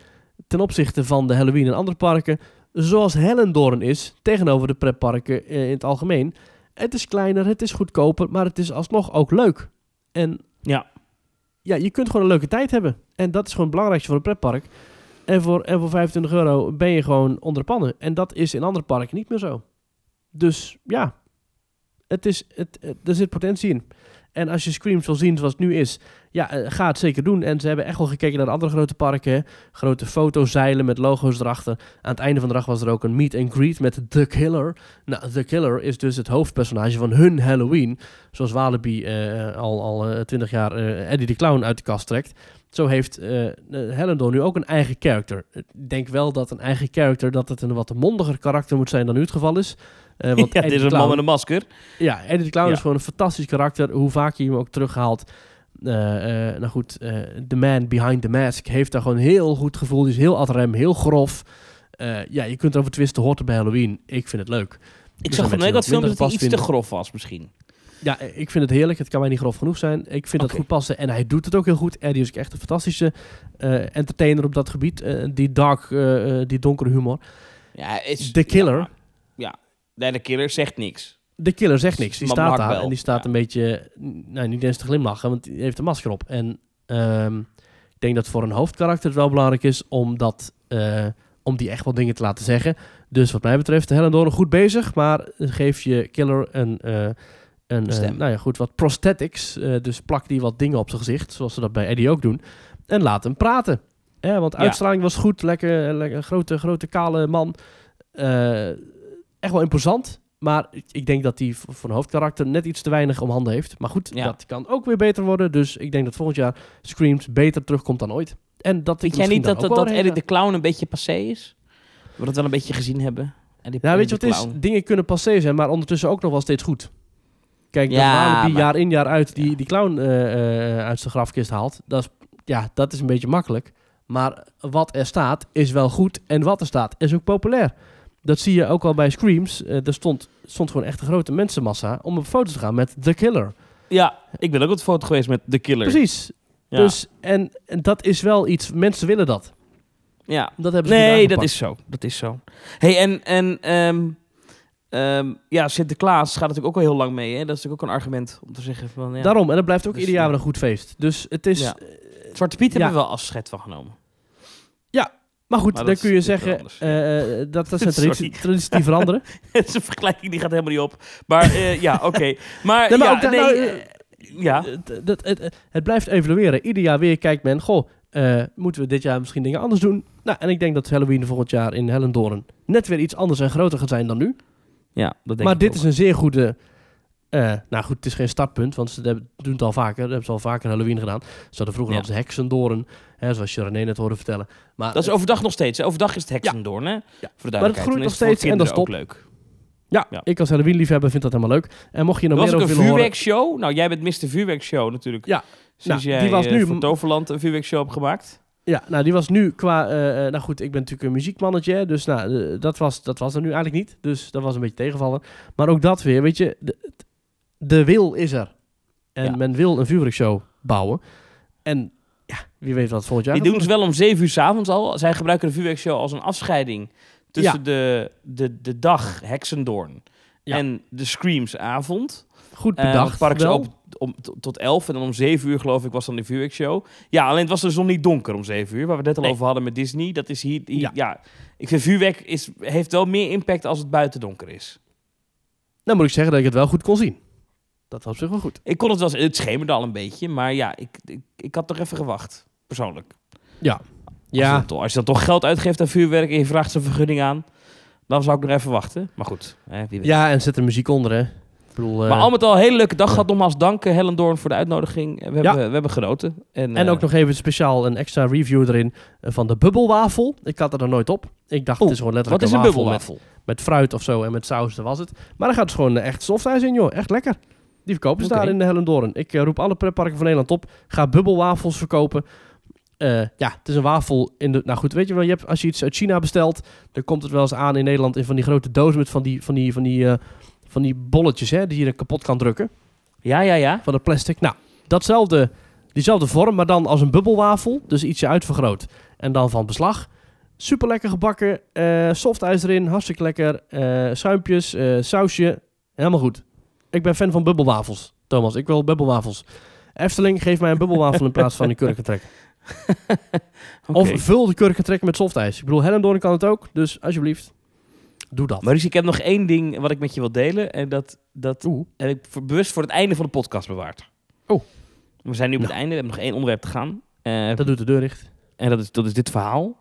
ten opzichte van de Halloween in andere parken zoals Hellendoorn is tegenover de pretparken uh, in het algemeen. Het is kleiner, het is goedkoper, maar het is alsnog ook leuk. En ja. ja, je kunt gewoon een leuke tijd hebben. En dat is gewoon het belangrijkste voor een pretpark. En voor, en voor 25 euro ben je gewoon onder de pannen. En dat is in andere parken niet meer zo. Dus ja, het is, het, het, er zit potentie in. En als je Screams wil zien zoals het nu is, ja, uh, ga het zeker doen. En ze hebben echt wel gekeken naar de andere grote parken. Grote fotozeilen met logo's erachter. Aan het einde van de dag was er ook een meet and greet met The Killer. Nou, The Killer is dus het hoofdpersonage van hun Halloween. Zoals Walibi uh, al, al 20 uh, jaar uh, Eddie de Clown uit de kast trekt. Zo heeft uh, Hellendoorn nu ook een eigen character. Ik denk wel dat een eigen character, dat het een wat mondiger karakter moet zijn dan nu het geval is. Uh, want ja, dit is een man met een masker. Ja, Eddie de Clown ja. is gewoon een fantastisch karakter. Hoe vaak je hem ook terughaalt. eh, eh, nou goed, The Man Behind the Mask heeft daar gewoon heel goed gevoel. Die is heel ad rem, heel grof. Ja, je kunt erover twisten, hoort er bij Halloween. Ik vind het leuk. Ik zag van de dat hij minder iets te grof was misschien. Ja, ik vind het heerlijk. Het kan mij niet grof genoeg zijn. Ik vind Oké. dat goed passen. En hij doet het ook heel goed. Eddie is echt een fantastische entertainer op dat gebied. Die dark, die donkere humor. Ja, is, The Killer. Ja. Nee, de killer zegt niks. De killer zegt niks. Die staat daar wel, en die staat ja. een beetje, nou niet eens te glimlachen, want die heeft een masker op. En ehm, ik denk dat voor een hoofdkarakter het wel belangrijk is om, dat, eh, om die echt wel dingen te laten zeggen. Dus wat mij betreft, Helen goed bezig, maar geef je killer een, eh, een eh, nou ja goed, wat prosthetics. eh, dus plak die wat dingen op zijn gezicht, zoals ze dat bij Eddie ook doen. En laat hem praten. Ja, want Ja. uitstraling was goed, lekker, lekker grote, grote kale man. Eh, echt wel imposant. Maar ik- denk dat hij voor een hoofdkarakter net iets te weinig om handen heeft. Maar goed, Ja. dat kan ook weer beter worden. Dus ik denk dat volgend jaar Screams beter terugkomt dan ooit. En dat Vind jij niet dat, dat, dat heen de Clown een beetje passé is? We dat wel een beetje gezien hebben. Gaat. Nou, weet je wat is? Dingen kunnen passé zijn, maar ondertussen ook nog wel steeds goed. Kijk, dat Ja, Walibi maar- jaar in jaar uit die, die clown eh, eh, uit zijn grafkist haalt. Dat is, ja, dat is een beetje makkelijk. Maar wat er staat is wel goed. En wat er staat is ook populair. Dat zie je ook al bij Screams. Eh, er stond, stond gewoon echt een grote mensenmassa om op foto's te gaan met The Killer. Ja, ik ben ook op de foto geweest met The Killer. Precies. Ja. Dus, en, en dat is wel iets, mensen willen dat. Ja. Dat hebben ze Nee, dat is zo. Dat is zo. hey, en, en ehm, ehm, ja, Sinterklaas gaat natuurlijk ook al heel lang mee. Hè? Dat is natuurlijk ook een argument om te zeggen van... Ja, Daarom, en het blijft ook Dus, ieder jaar ja. een goed feest. Dus het is... Ja. eh, Zwarte Piet hebben we wel afscheid van genomen. Maar goed, Maar dan kun je is zeggen... eh, eh, dat, (laughs) Sorry. tradities, tradities die veranderen. (laughs) Het is een vergelijking die gaat helemaal niet op. Maar eh, ja, (laughs) oké. Maar, Nee, maar ja, ook nee, nou, ja. Het, het, het, blijft evalueren. Ieder jaar weer kijkt men... Goh, moeten we dit jaar misschien dingen anders doen? Nou, en ik denk dat Halloween volgend jaar in Hellendoorn... net weer iets anders en groter gaat zijn dan nu. ja, dat denk maar ik dit ook. is een zeer goede... eh, nou goed, het is geen startpunt, want ze hebben- doen het al vaker. Dat hebben ze al vaker Halloween gedaan. Ze hadden vroeger Ja. ze heksendoorn, hè, zoals je René net hoorde vertellen. Maar, Dat is overdag nog steeds. hè? Overdag is het Heksendoorn, hè? Voor de Maar het groeit nog steeds en dat is ook leuk. ja, ja. ik als Halloween-liefhebber vind dat helemaal leuk. En mocht je nog Er meer over een willen horen... vuurwerkshow. Nou, jij bent Mr. Vuurwerkshow natuurlijk. Ja. Sinds Nou, jij die was eh, nu- voor Toverland een vuurwerkshow hebt gemaakt. Ja, nou die was nu qua... eh, nou goed, ik ben natuurlijk een muziekmannetje, hè, dus nou, dat, was, dat was er nu eigenlijk niet. Dus dat was een beetje tegenvallen. Maar ook dat weer, weet je, de, de wil is er. En Ja. men wil een vuurwerkshow bouwen. En ja, wie weet wat volgend jaar Die doen ze wel om 7 uur s'avonds al. Zij gebruiken de vuurwerkshow als een afscheiding tussen Ja. de, de, de dag Heksendoorn Ja. en de Screamsavond. Goed Eh, bedacht. het park is wel. open om, tot 11 en dan om 7 uur geloof ik was dan de vuurwerkshow. Ja, alleen het was dus nog niet donker om 7 uur, waar we het net al Nee. over hadden met Disney. Dat is hier, hier- ja. Ja. ik vind vuurwerk is, heeft wel meer impact als het buiten donker is. Dan moet ik zeggen dat ik het wel goed kon zien. Dat was op zich wel goed. Ik kon het wel, eens- het schemerde al een beetje, maar ja, ik, ik, ik had toch even gewacht, persoonlijk. Ja. Als, Ja, je dan toch, als je dan toch geld uitgeeft aan vuurwerk en je vraagt zijn vergunning aan, dan zou ik nog even wachten. Maar goed, hè, wie weet. ja, en zet er muziek onder, hè. Ik bedoel, eh, Maar al met al een hele leuke dag gehad. Nogmaals dank eh, Helen Doorn voor de uitnodiging. We hebben, Ja. we hebben genoten. En, En eh, ook nog even speciaal een extra review erin eh, van de bubbelwafel. Ik had er nog nooit op. Ik dacht, Oeh, het is gewoon Wat letterlijk is een wafel bubbelwafel? Met, met fruit of zo en met saus, dat was het. Maar er gaat dus gewoon eh, echt softijs in, joh. Echt lekker. Die verkopen ze daar in de Hellendoorn. Ik eh, roep alle pretparken van Nederland op. Ga bubbelwafels verkopen. Eh, ja, het is een wafel in de... Nou goed, weet je wel, je hebt, als je iets uit China bestelt... dan komt het wel eens aan in Nederland in van die grote dozen... met van die, van die, van die, eh, van die bolletjes, hè, die je er kapot kan drukken. Ja, ja, ja. Van het plastic. Nou, datzelfde, diezelfde vorm, maar dan als een bubbelwafel. Dus ietsje uitvergroot. En dan van beslag. Super lekker gebakken. eh softijs erin. Hartstikke lekker. suimpjes. sausje. Helemaal goed. Ik ben fan van bubbelwafels, Thomas. Ik wil bubbelwafels. Efteling, geef mij een bubbelwafel in plaats van die kurkentrek. (laughs) Oké. Of vul de kurkentrek met softijs. Ik bedoel, Hellendoorn kan het ook. Dus alsjeblieft, doe dat. Maurice, ik heb nog één ding wat ik met je wil delen. En dat, dat Oeh. heb ik voor- bewust voor het einde van de podcast bewaard. Oh. We zijn nu op het Nou. einde. We hebben nog één onderwerp te gaan. Eh, Dat doet de deur dicht. En dat is, dat is dit verhaal.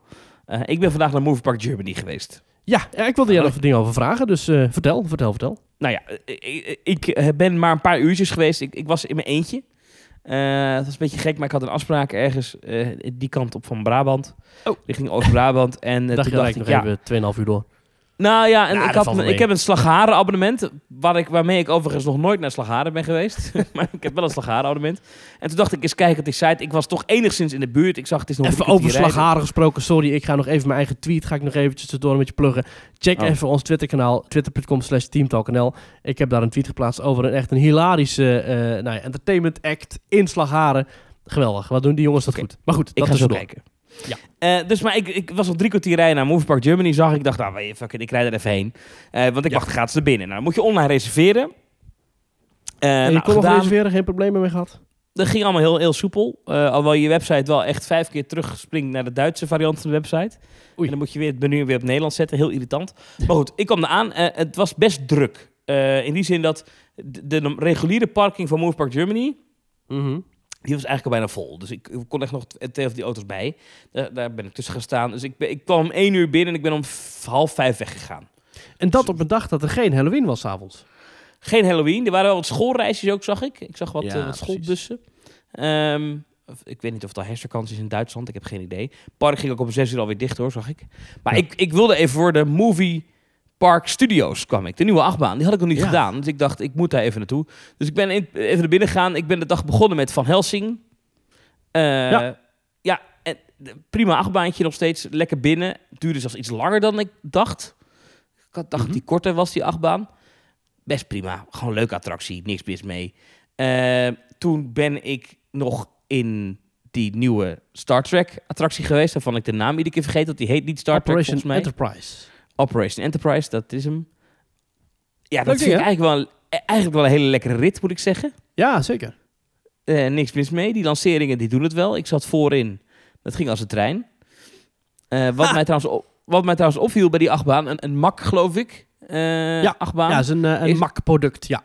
Eh, ik ben vandaag naar Movie Park Germany geweest. Ja, ja, ik wilde je er even dingen over vragen. Dus eh, vertel, vertel, vertel. Nou ja, eh, ik, ben maar een paar uurtjes geweest. Ik, ik was in mijn eentje. Eh, het was een beetje gek, maar ik had een afspraak ergens eh, die kant op van Brabant. Oh. Richting Oost-Brabant. En uh, Dacht toen dacht ik, nog ja, even 2,5 uur door. Nou ja, en Ja, ik, had, ik heb een Slagharen abonnement, waar ik, waarmee ik overigens nog nooit naar Slagharen ben geweest. (laughs) (laughs) maar ik heb wel een Slagharen abonnement. En toen dacht ik eens kijken op die site. Ik was toch enigszins in de buurt. Ik zag het is nog Even over slagharen gesproken, sorry. Ik ga nog even mijn eigen tweet, ga ik nog eventjes tussendoor met je pluggen. Check Oh. even ons Twitterkanaal, twitter.com slash teamtalknl. Ik heb daar een tweet geplaatst over een echt een hilarische eh, nou ja, entertainment act in slagharen. Geweldig, wat doen die jongens dat goed. Maar goed, Ik dat ga zo tussendoor. kijken. Ja. Eh, dus maar ik, ik was al drie kwartier rijden naar Movie Park Germany. Zag ik, dacht, nou, je, fuck it, ik rijd er even heen. Eh, want ik Ja. wacht gratis naar binnen. Nou, dan moet je online reserveren. En je nou, kon nog gedaan. reserveren, geen problemen mee gehad? Dat ging allemaal heel, heel soepel. Alhoewel je website wel echt vijf keer terugspringt naar de Duitse variant van de website. En dan moet je weer het menu weer op Nederlands zetten. Heel irritant. Maar goed, ik kwam eraan. Het was best druk. In die zin dat de, de reguliere parking van Move Park Germany... Mhm. Die was eigenlijk al bijna vol. Dus ik ik kon echt nog twee of die auto's bij. Daar, daar ben ik tussen gaan staan. Dus ik, ben- ik kwam om één uur binnen en ik ben om half vijf weggegaan. En dat op een dag dat er geen Halloween was 's avonds. Geen Halloween. Er waren wel wat schoolreisjes ook, zag ik. Ik zag wat, Ja, eh, wat schoolbussen. Ehm, ik weet niet of het al herfstvakantie is in Duitsland. Ik heb geen idee. Park ging ook om zes uur alweer dicht hoor, zag ik. Maar Ja. ik, ik wilde even voor de Movie Park Studios kwam ik. De nieuwe achtbaan. Die had ik nog niet Ja. gedaan. Dus ik dacht, ik moet daar even naartoe. Dus ik ben in- even naar binnen gegaan. Ik ben de dag begonnen met Van Helsing. Eh, Ja. ja. en, prima achtbaantje nog steeds. Lekker binnen. Duurde zelfs iets langer dan ik dacht. Ik had dacht dat die korter was, die achtbaan. Best prima. Gewoon een leuke attractie. Niks mis mee. Eh, toen ben ik nog in die nieuwe Star Trek attractie geweest. Waarvan ik de naam iedere keer vergeet. Want die heet niet Star Trek Operation volgens mij. Enterprise. Operation Enterprise, dat is hem. Ja, dat Leuk vind ding, ik hè? eigenlijk wel, eh, eigenlijk wel een hele lekkere rit, moet ik zeggen. Ja, zeker. Eh, niks mis mee. Die lanceringen die doen het wel. Ik zat voorin. Dat ging als een trein. Eh, wat, Ha! mij trouwens op, wat mij trouwens opviel bij die achtbaan, een, een mak geloof ik. eh, Ja. achtbaan. Ja, is een, eh, een Is- MAC-product, ja.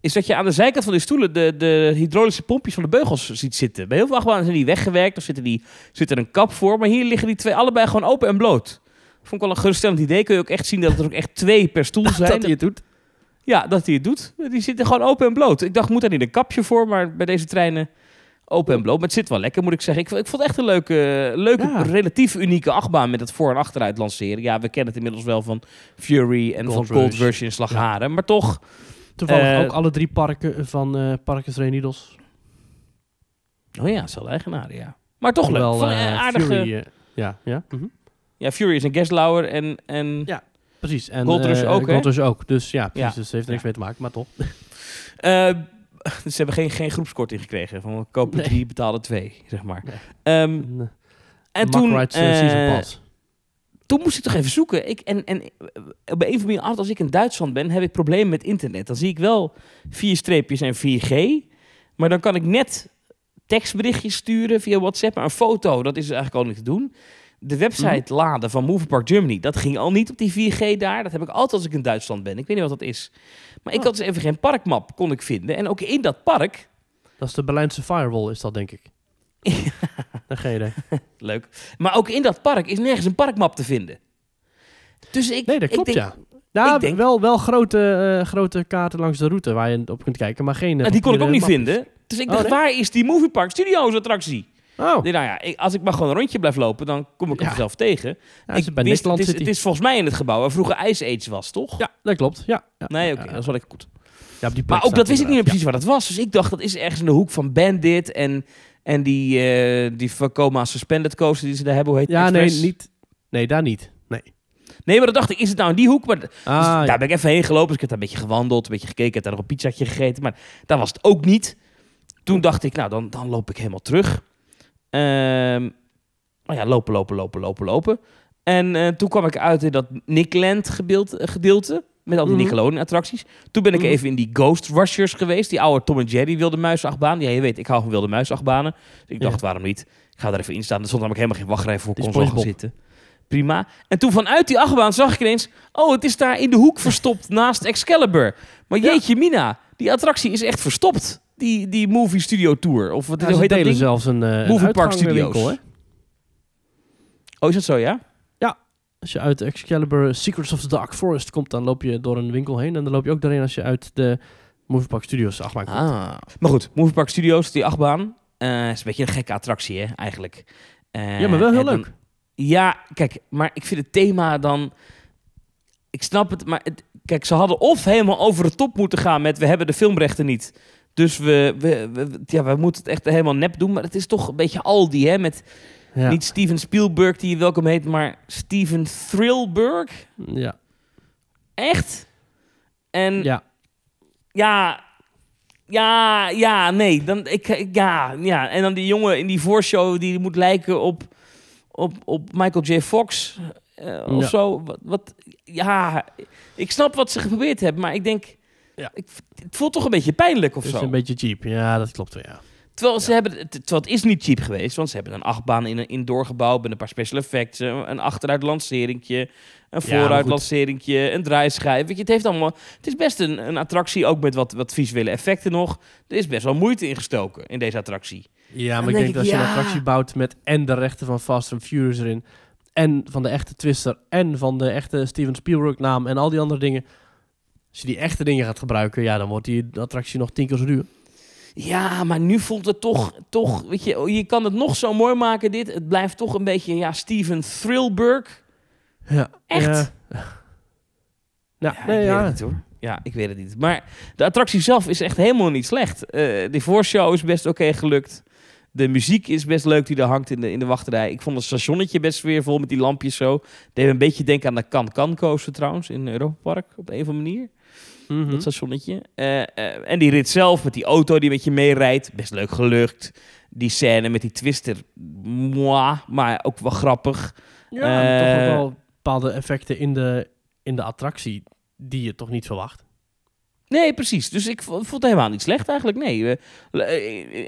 is dat je aan de zijkant van die stoelen de, de hydraulische pompjes van de beugels ziet zitten. Bij heel veel achtbanen zijn die weggewerkt of zitten die, zit er een kap voor. Maar hier liggen die twee allebei gewoon open en bloot. Vond ik wel een geruststellend idee. Kun je ook echt zien dat er ook echt twee per stoel (laughs) zijn. Dat hij het doet. Ja, dat hij het doet. Die zitten gewoon open en bloot. Ik dacht, moet daar niet een kapje voor? Maar bij deze treinen open en bloot. Maar het zit wel lekker, moet ik zeggen. Ik, vond- ik vond het echt een leuke, leuke Ja. relatief unieke achtbaan met het voor- en achteruit lanceren. Ja, we kennen het inmiddels wel van Fury en Gold van Gold Rush. Rush in Slagharen. Maar toch, Toevallig Eh, ook alle drie parken van eh Parkes Renidos. oh ja, zelfde eigenaren, ja. Maar toch leuk. Van, eh, eh, aardige... Fury, eh, ja, ja. mhm. Ja, Fury is een en... en Ja. Precies. En Gold Rush eh, ook, hè? Gold Rush ook. Dus ja, precies. Ja. Dus heeft er niks mee te maken, maar toch. (laughs) eh, ze hebben geen, geen groepskorting gekregen. Van kopen Nee. drie, betalen twee, zeg maar. Eh, en toen... Season Pass. toen moest ik toch even zoeken. Ik, en, en op een of andere manier, als ik in Duitsland ben, heb ik problemen met internet. Dan zie ik wel vier streepjes en 4G. Maar dan kan ik net tekstberichtjes sturen via WhatsApp. Maar een foto, dat is eigenlijk al niet te doen. De website Mhm. laden van Movie Park Germany, dat ging al niet op die 4G daar. Dat heb ik altijd als ik in Duitsland ben. Ik weet niet wat dat is. Maar ik Oh. had dus even geen parkmap, kon ik vinden. En ook in dat park, Dat is de Berlijnse firewall, is dat denk ik. (laughs) Dat geen idee. (laughs) leuk. Maar ook in dat park is nergens een parkmap te vinden. Dus ik, Nee, dat ik klopt, denk, ja. Nou, ik denk- wel, wel grote, eh, grote kaarten langs de route waar je op kunt kijken, maar geen... eh, Nou, die kon ik ook niet vinden. Dus ik Oh, dacht, nee? waar is die Movie Park Studios attractie? Oh, nou ja, ik- als ik maar gewoon een rondje blijf lopen, dan kom ik Ja. hem zelf tegen. ja, ik bij wist, het, is, het is volgens mij in het gebouw waar vroeger Ice Age was, toch? Ja, dat klopt. Ja, ja. Nee, oké, dat is wel lekker goed. ja, die Maar ook dat wist ik niet meer precies waar dat was. Dus ik dacht, dat is ergens in de hoek van Bandit en, en die, eh die Vekoma Suspended Coaster die ze daar hebben. Hoe heet Ja, nee, niet. Nee, daar niet. Nee. Nee, maar dan dacht ik, is het nou in die hoek? Maar, dus Ah, ja. daar ben ik even heen gelopen. Dus ik heb daar een beetje gewandeld, een beetje gekeken. Ik heb daar nog een pizzatje gegeten. Maar daar was het ook niet. Toen dacht ik, nou, dan, dan loop ik helemaal terug. Oh ja, lopen, lopen, lopen, lopen, lopen. En eh, toen kwam ik uit in dat Nickland gedeelte, gedeelte met al die Mhm. Nickelodeon-attracties. Toen ben ik Mhm. even in die Ghost Rushers geweest. Die oude Tom en Jerry wilde muisachtbaan. Ja, je weet, ik hou van wilde muisachtbanen. Dus ik dacht, Ja. waarom niet? Ik ga er even in staan. Er stond namelijk helemaal geen wachtrij voor. Die kon zitten. Prima. En toen vanuit die achtbaan zag ik ineens... Oh, het is daar in de hoek verstopt naast Excalibur. Maar Ja. jeetje mina, die attractie is echt verstopt. Die, die Movie Studio Tour. Of wat Ja, heet dat delen zelfs een, eh een Movie Park Studios. hè? Oh, is dat zo, ja? Als je uit Excalibur Secrets of the Dark Forest komt, dan loop je door een winkel heen. En dan loop je ook doorheen als je uit de Movie Park Studios achtbaan komt. Ah. Maar goed, Movie Park Studios, die achtbaan. eh, is een beetje een gekke attractie, hè, eigenlijk. Eh, ja, maar wel heel dan- leuk. Ja, kijk, maar ik vind het thema dan... ik snap het, maar het, kijk, ze hadden of helemaal over de top moeten gaan met we hebben de filmrechten niet. Dus we, we, we- ja, we moeten het echt helemaal nep doen. Maar het is toch een beetje Aldi, hè? Met Ja. niet Steven Spielberg, die je welkom heet, maar Steven Thrillberg. Ja. Echt? En ja. ja, ja, ja, nee. Dan, ik, ja, ja. En dan die jongen in die voorshow die moet lijken op, op, op Michael J. Fox eh, of Ja. zo. Wat, wat, ja, ik snap wat ze geprobeerd hebben, maar ik denk, Ja. ik, het voelt toch een beetje pijnlijk of Het is zo. een beetje cheap. Ja, dat klopt wel, ja. Terwijl, ze hebben, het- terwijl het is niet cheap geweest, want ze hebben een achtbaan in een indoorgebouw met een paar special effects, een achteruit lanceringje, een vooruit lanceringje, een draaischijf. Weet je, het heeft allemaal, het is best een, een attractie, ook met wat, wat visuele effecten nog. Er is best wel moeite ingestoken in deze attractie. Ja, maar ik denk denk dat als je ja. een attractie bouwt met en de rechten van Fast and Furious erin, en van de echte Twister, en van de echte Steven Spielberg naam en al die andere dingen. Als je die echte dingen gaat gebruiken, ja, dan wordt die attractie nog tien keer zo duur. Ja, maar nu voelt het toch, toch, weet je, je kan het nog zo mooi maken dit. Het blijft toch een beetje, ja, Steven Thrillberg. Ja. Echt? Ja, Ja, nee, ik weet ja. het niet hoor. Ja, ik weet het niet. Maar de attractie zelf is echt helemaal niet slecht. Eh de voorshow is best oké gelukt. De muziek is best leuk die er hangt in de, in de wachterij. Ik vond het stationnetje best sfeervol met die lampjes zo. Deed me een beetje denken aan de Can Can coaster trouwens in Europa Park op een of andere manier. Mhm. Dat stationnetje. Eh, en die rit zelf met die auto die met je meerijdt. Best leuk gelukt. Die scène met die twister. Moi, maar ook wel grappig. Ja, toch Eh, wel bepaalde effecten in de, in de attractie die je toch niet verwacht. Nee, precies. Dus ik vo- vond het helemaal niet slecht eigenlijk. Nee.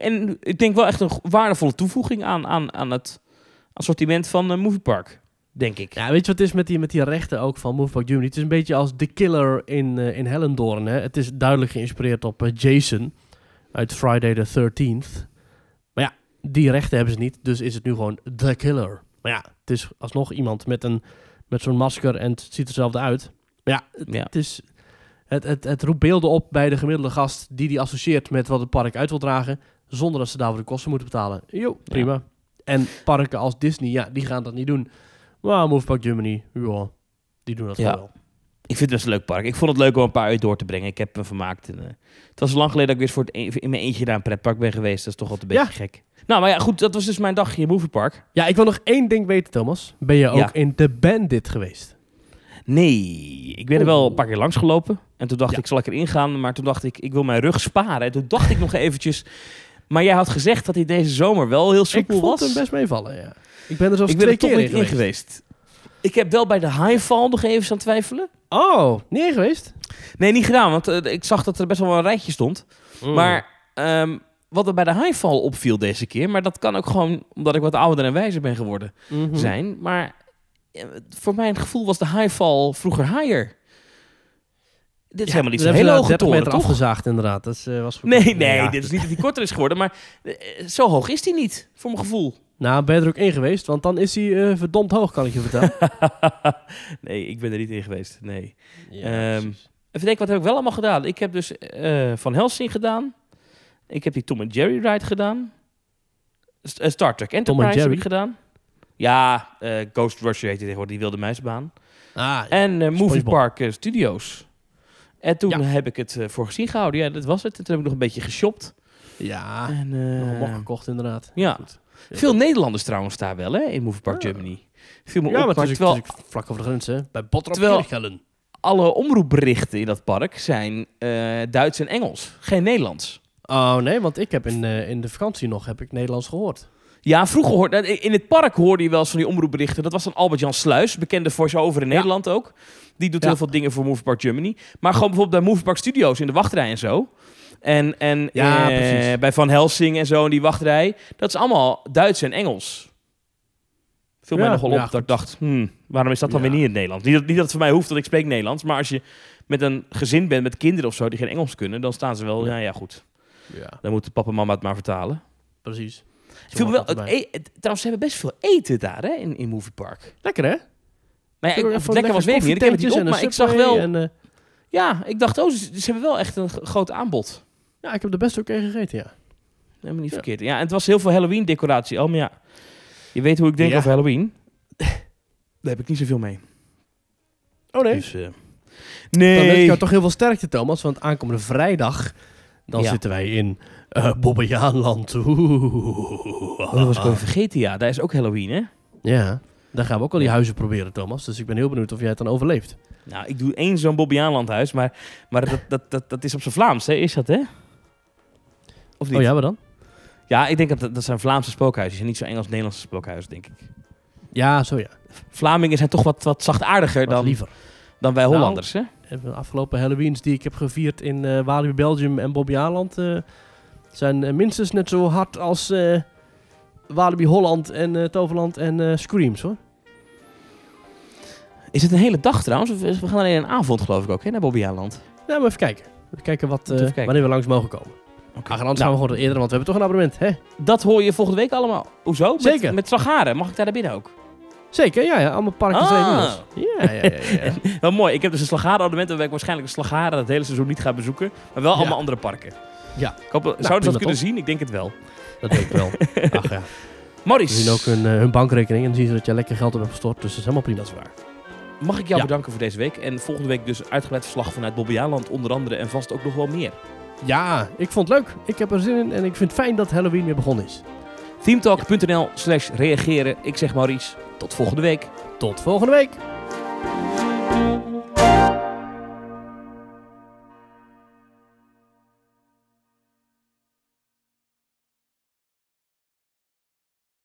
En ik denk wel echt een waardevolle toevoeging aan, aan, aan het assortiment van eh Movie Park. Denk ik. Ja, weet je wat het is met die, met die rechten ook van Move Park Germany? Het is een beetje als The Killer in, eh, in Hellendoorn. Hè? Het is duidelijk geïnspireerd op eh, Jason uit Friday the 13th. Maar ja, die rechten hebben ze niet, dus is het nu gewoon The Killer. Maar ja, het is alsnog iemand met, een, met zo'n masker en het ziet hetzelfde uit. Maar ja, het, Ja. het is... Het, het, het roept beelden op bij de gemiddelde gast die die associeert met wat het park uit wil dragen, zonder dat ze daarvoor de kosten moeten betalen. Jo, prima. En parken als Disney, ja, die gaan dat niet doen. Maar Move Park Germany, ja, die doen dat Ja. wel. Ik vind het best een leuk park. Ik vond het leuk om een paar uur door te brengen. Ik heb me vermaakt. En, eh, het was lang geleden dat ik weer voor het e- in mijn eentje naar een pretpark ben geweest. Dat is toch altijd een Ja. beetje gek. Nou, maar ja, goed. Dat was dus mijn dagje in Movie Park. Ja, ik wil nog één ding weten, Thomas. Ben je ook Ja. in The Bandit geweest? Nee, ik ben er wel Oh. een paar keer langs gelopen. En toen dacht Ja. ik, zal ik erin gaan? Maar toen dacht ik, ik wil mijn rug sparen. En toen dacht ik nog eventjes... Maar jij had gezegd dat hij deze zomer wel heel Ik soepel vond was. hem best meevallen, ja. Ik ben er zelfs ik ben twee er toch keer niet in geweest. Ik heb wel bij de Highfall nog even staan twijfelen. Oh, niet in geweest? Nee, niet gedaan, want eh, ik zag dat er best wel een rijtje stond. Mm. Maar ehm, wat er bij de Highfall opviel deze keer... maar dat kan ook gewoon omdat ik wat ouder en wijzer ben geworden Mhm. zijn. Maar eh, voor mijn gevoel was de Highfall vroeger higher. Dit is Ja, helemaal niet zo'n hele hoge 30 toren, meter toch? afgezaagd, inderdaad. Dat is, eh, was Nee, nee, Ja. dit is niet dat hij korter is geworden, maar zo hoog is hij niet, voor mijn gevoel. Nou, ben je er ook in geweest? Want dan is hij eh, verdomd hoog, kan ik je vertellen. (laughs) nee, ik ben er niet in geweest, nee. Ja, Ehm, even denken, wat heb ik wel allemaal gedaan? Ik heb dus eh, Van Helsing gedaan. Ik heb die Tom en Jerry ride gedaan. Eh, Star Trek Enterprise heb Jerry? ik gedaan. Ja, eh, Ghost Rusher heet hij tegenwoordig, die wilde muisbaan. ah, En Movie. Park Studios. En toen Ja. heb ik het eh, voor gezien gehouden. Ja, dat was het. En toen heb ik nog een beetje geshopt. ja, En, nog eh, gekocht, inderdaad. ja. Goed. Veel Nederlanders trouwens daar wel, hè, in Movie Park Ja. Germany. Viel me Ja, op, maar het is, terwijl vlak over de grens, hè. Bij Bottrop Terwijl- Kirchhellen. alle omroepberichten in dat park zijn eh, Duits en Engels. Geen Nederlands. Oh nee, want ik heb in, eh, in de vakantie nog heb ik Nederlands gehoord. Ja, vroeger hoorde... eh, In het park hoorde je wel eens van die omroepberichten. Dat was dan Albert-Jan Sluis, bekende voice-over in Ja. Nederland ook. Die doet Ja. heel veel dingen voor Movie Park Germany. Maar gewoon bijvoorbeeld bij Movie Park Studios in de wachtrij en zo. En, en Ja, eh, bij Van Helsing en zo in die wachtrij. Dat is allemaal Duits en Engels. Viel mij Ja, nogal op ja, dat ik dacht, hmm, waarom is dat dan weer niet in het Nederlands? Niet dat, niet dat het voor mij hoeft, dat ik spreek Nederlands. Maar als je met een gezin bent met kinderen of zo die geen Engels kunnen, dan staan ze wel, ja, ja goed. Ja, Dan moet papa en mama het maar vertalen. precies. Ik viel me wel, het erbij. e- het- trouwens, ze hebben best veel eten daar hè, in, in Movie Park. Lekker hè? Maar ja, ik, het lekker was, weet ik niet. Ik heb het niet op, maar ik zag wel... En, eh, Ja, ik dacht, oh, ze, ze hebben wel echt een groot aanbod. Ja, ik heb er best ook een gegeten, ja. Helemaal niet Ja. verkeerd. Ja, en het was heel veel Halloween-decoratie. Oh, maar ja, je weet hoe ik denk Ja. over Halloween. (laughs) Daar heb ik niet zoveel mee. Oh nee. Dus, eh, Dan wens ik nee. jou toch heel veel sterkte, Thomas. Want aankomende vrijdag, dan Ja. zitten wij in uh, Bobbejaanland. Oeh. Oh, dat was ik al vergeten, ja. Daar is ook Halloween, hè? Ja, daar gaan we ook al die huizen proberen, Thomas. Dus ik ben heel benieuwd of jij het dan overleeft. Nou, ik doe één zo'n Bobbejaanlandhuis, maar, maar dat, dat, dat, dat is op zijn Vlaams, hè? Is dat, hè? Of niet? Oh ja, wat dan? Ja, ik denk dat dat, zijn Vlaamse spookhuizen en niet zo Engels-Nederlandse spookhuizen, denk ik. Ja, zo ja. Vlamingen zijn toch wat, wat zachtaardiger Wat dan, liever. dan wij Nou, Hollanders, hè? En De afgelopen Halloweens die ik heb gevierd in eh Walibi Belgium en Bobbejaanland... eh zijn eh, minstens net zo hard als eh Walibi Holland en eh, Toverland en eh, Screams, hoor. Is het een hele dag trouwens? Of we gaan alleen een avond, geloof ik ook, hè, naar Bobbejaanland. Nou, maar even kijken. Even kijken, wat, eh, even kijken. wanneer we langs mogen komen. Oké. Ach, en anders Nou, gaan we gewoon eerder, want we hebben toch een abonnement, hè? dat hoor je volgende week allemaal. Hoezo? Met, Zeker. Met Slagharen. Mag ik daar naar binnen ook? Zeker, ja, ja. Allemaal parken Ah. Ja, ja, ja. ja. (laughs) Wel mooi. Ik heb dus een Slagharen-abonnement waarbij ik waarschijnlijk een Slagharen het hele seizoen niet ga bezoeken. Maar wel Ja. allemaal andere parken. Ja. Ik hoop, zouden ze dat kunnen zien? Ik denk het wel. dat denk ik wel. (laughs) Ach ja. Ze Maurice, zien ook hun, eh, hun bankrekening en dan zien ze dat je lekker geld op hebt gestort. Dus dat is helemaal prima. dat is waar. Mag ik jou Ja. bedanken voor deze week. En volgende week dus uitgebreid verslag vanuit Bobbejaanland onder andere. En vast ook nog wel meer. Ja, ik vond het leuk. Ik heb er zin in en ik vind het fijn dat Halloween weer begonnen is. Teamtalk.nl slash reageren. Ik zeg Maurice, tot volgende week. Tot volgende week.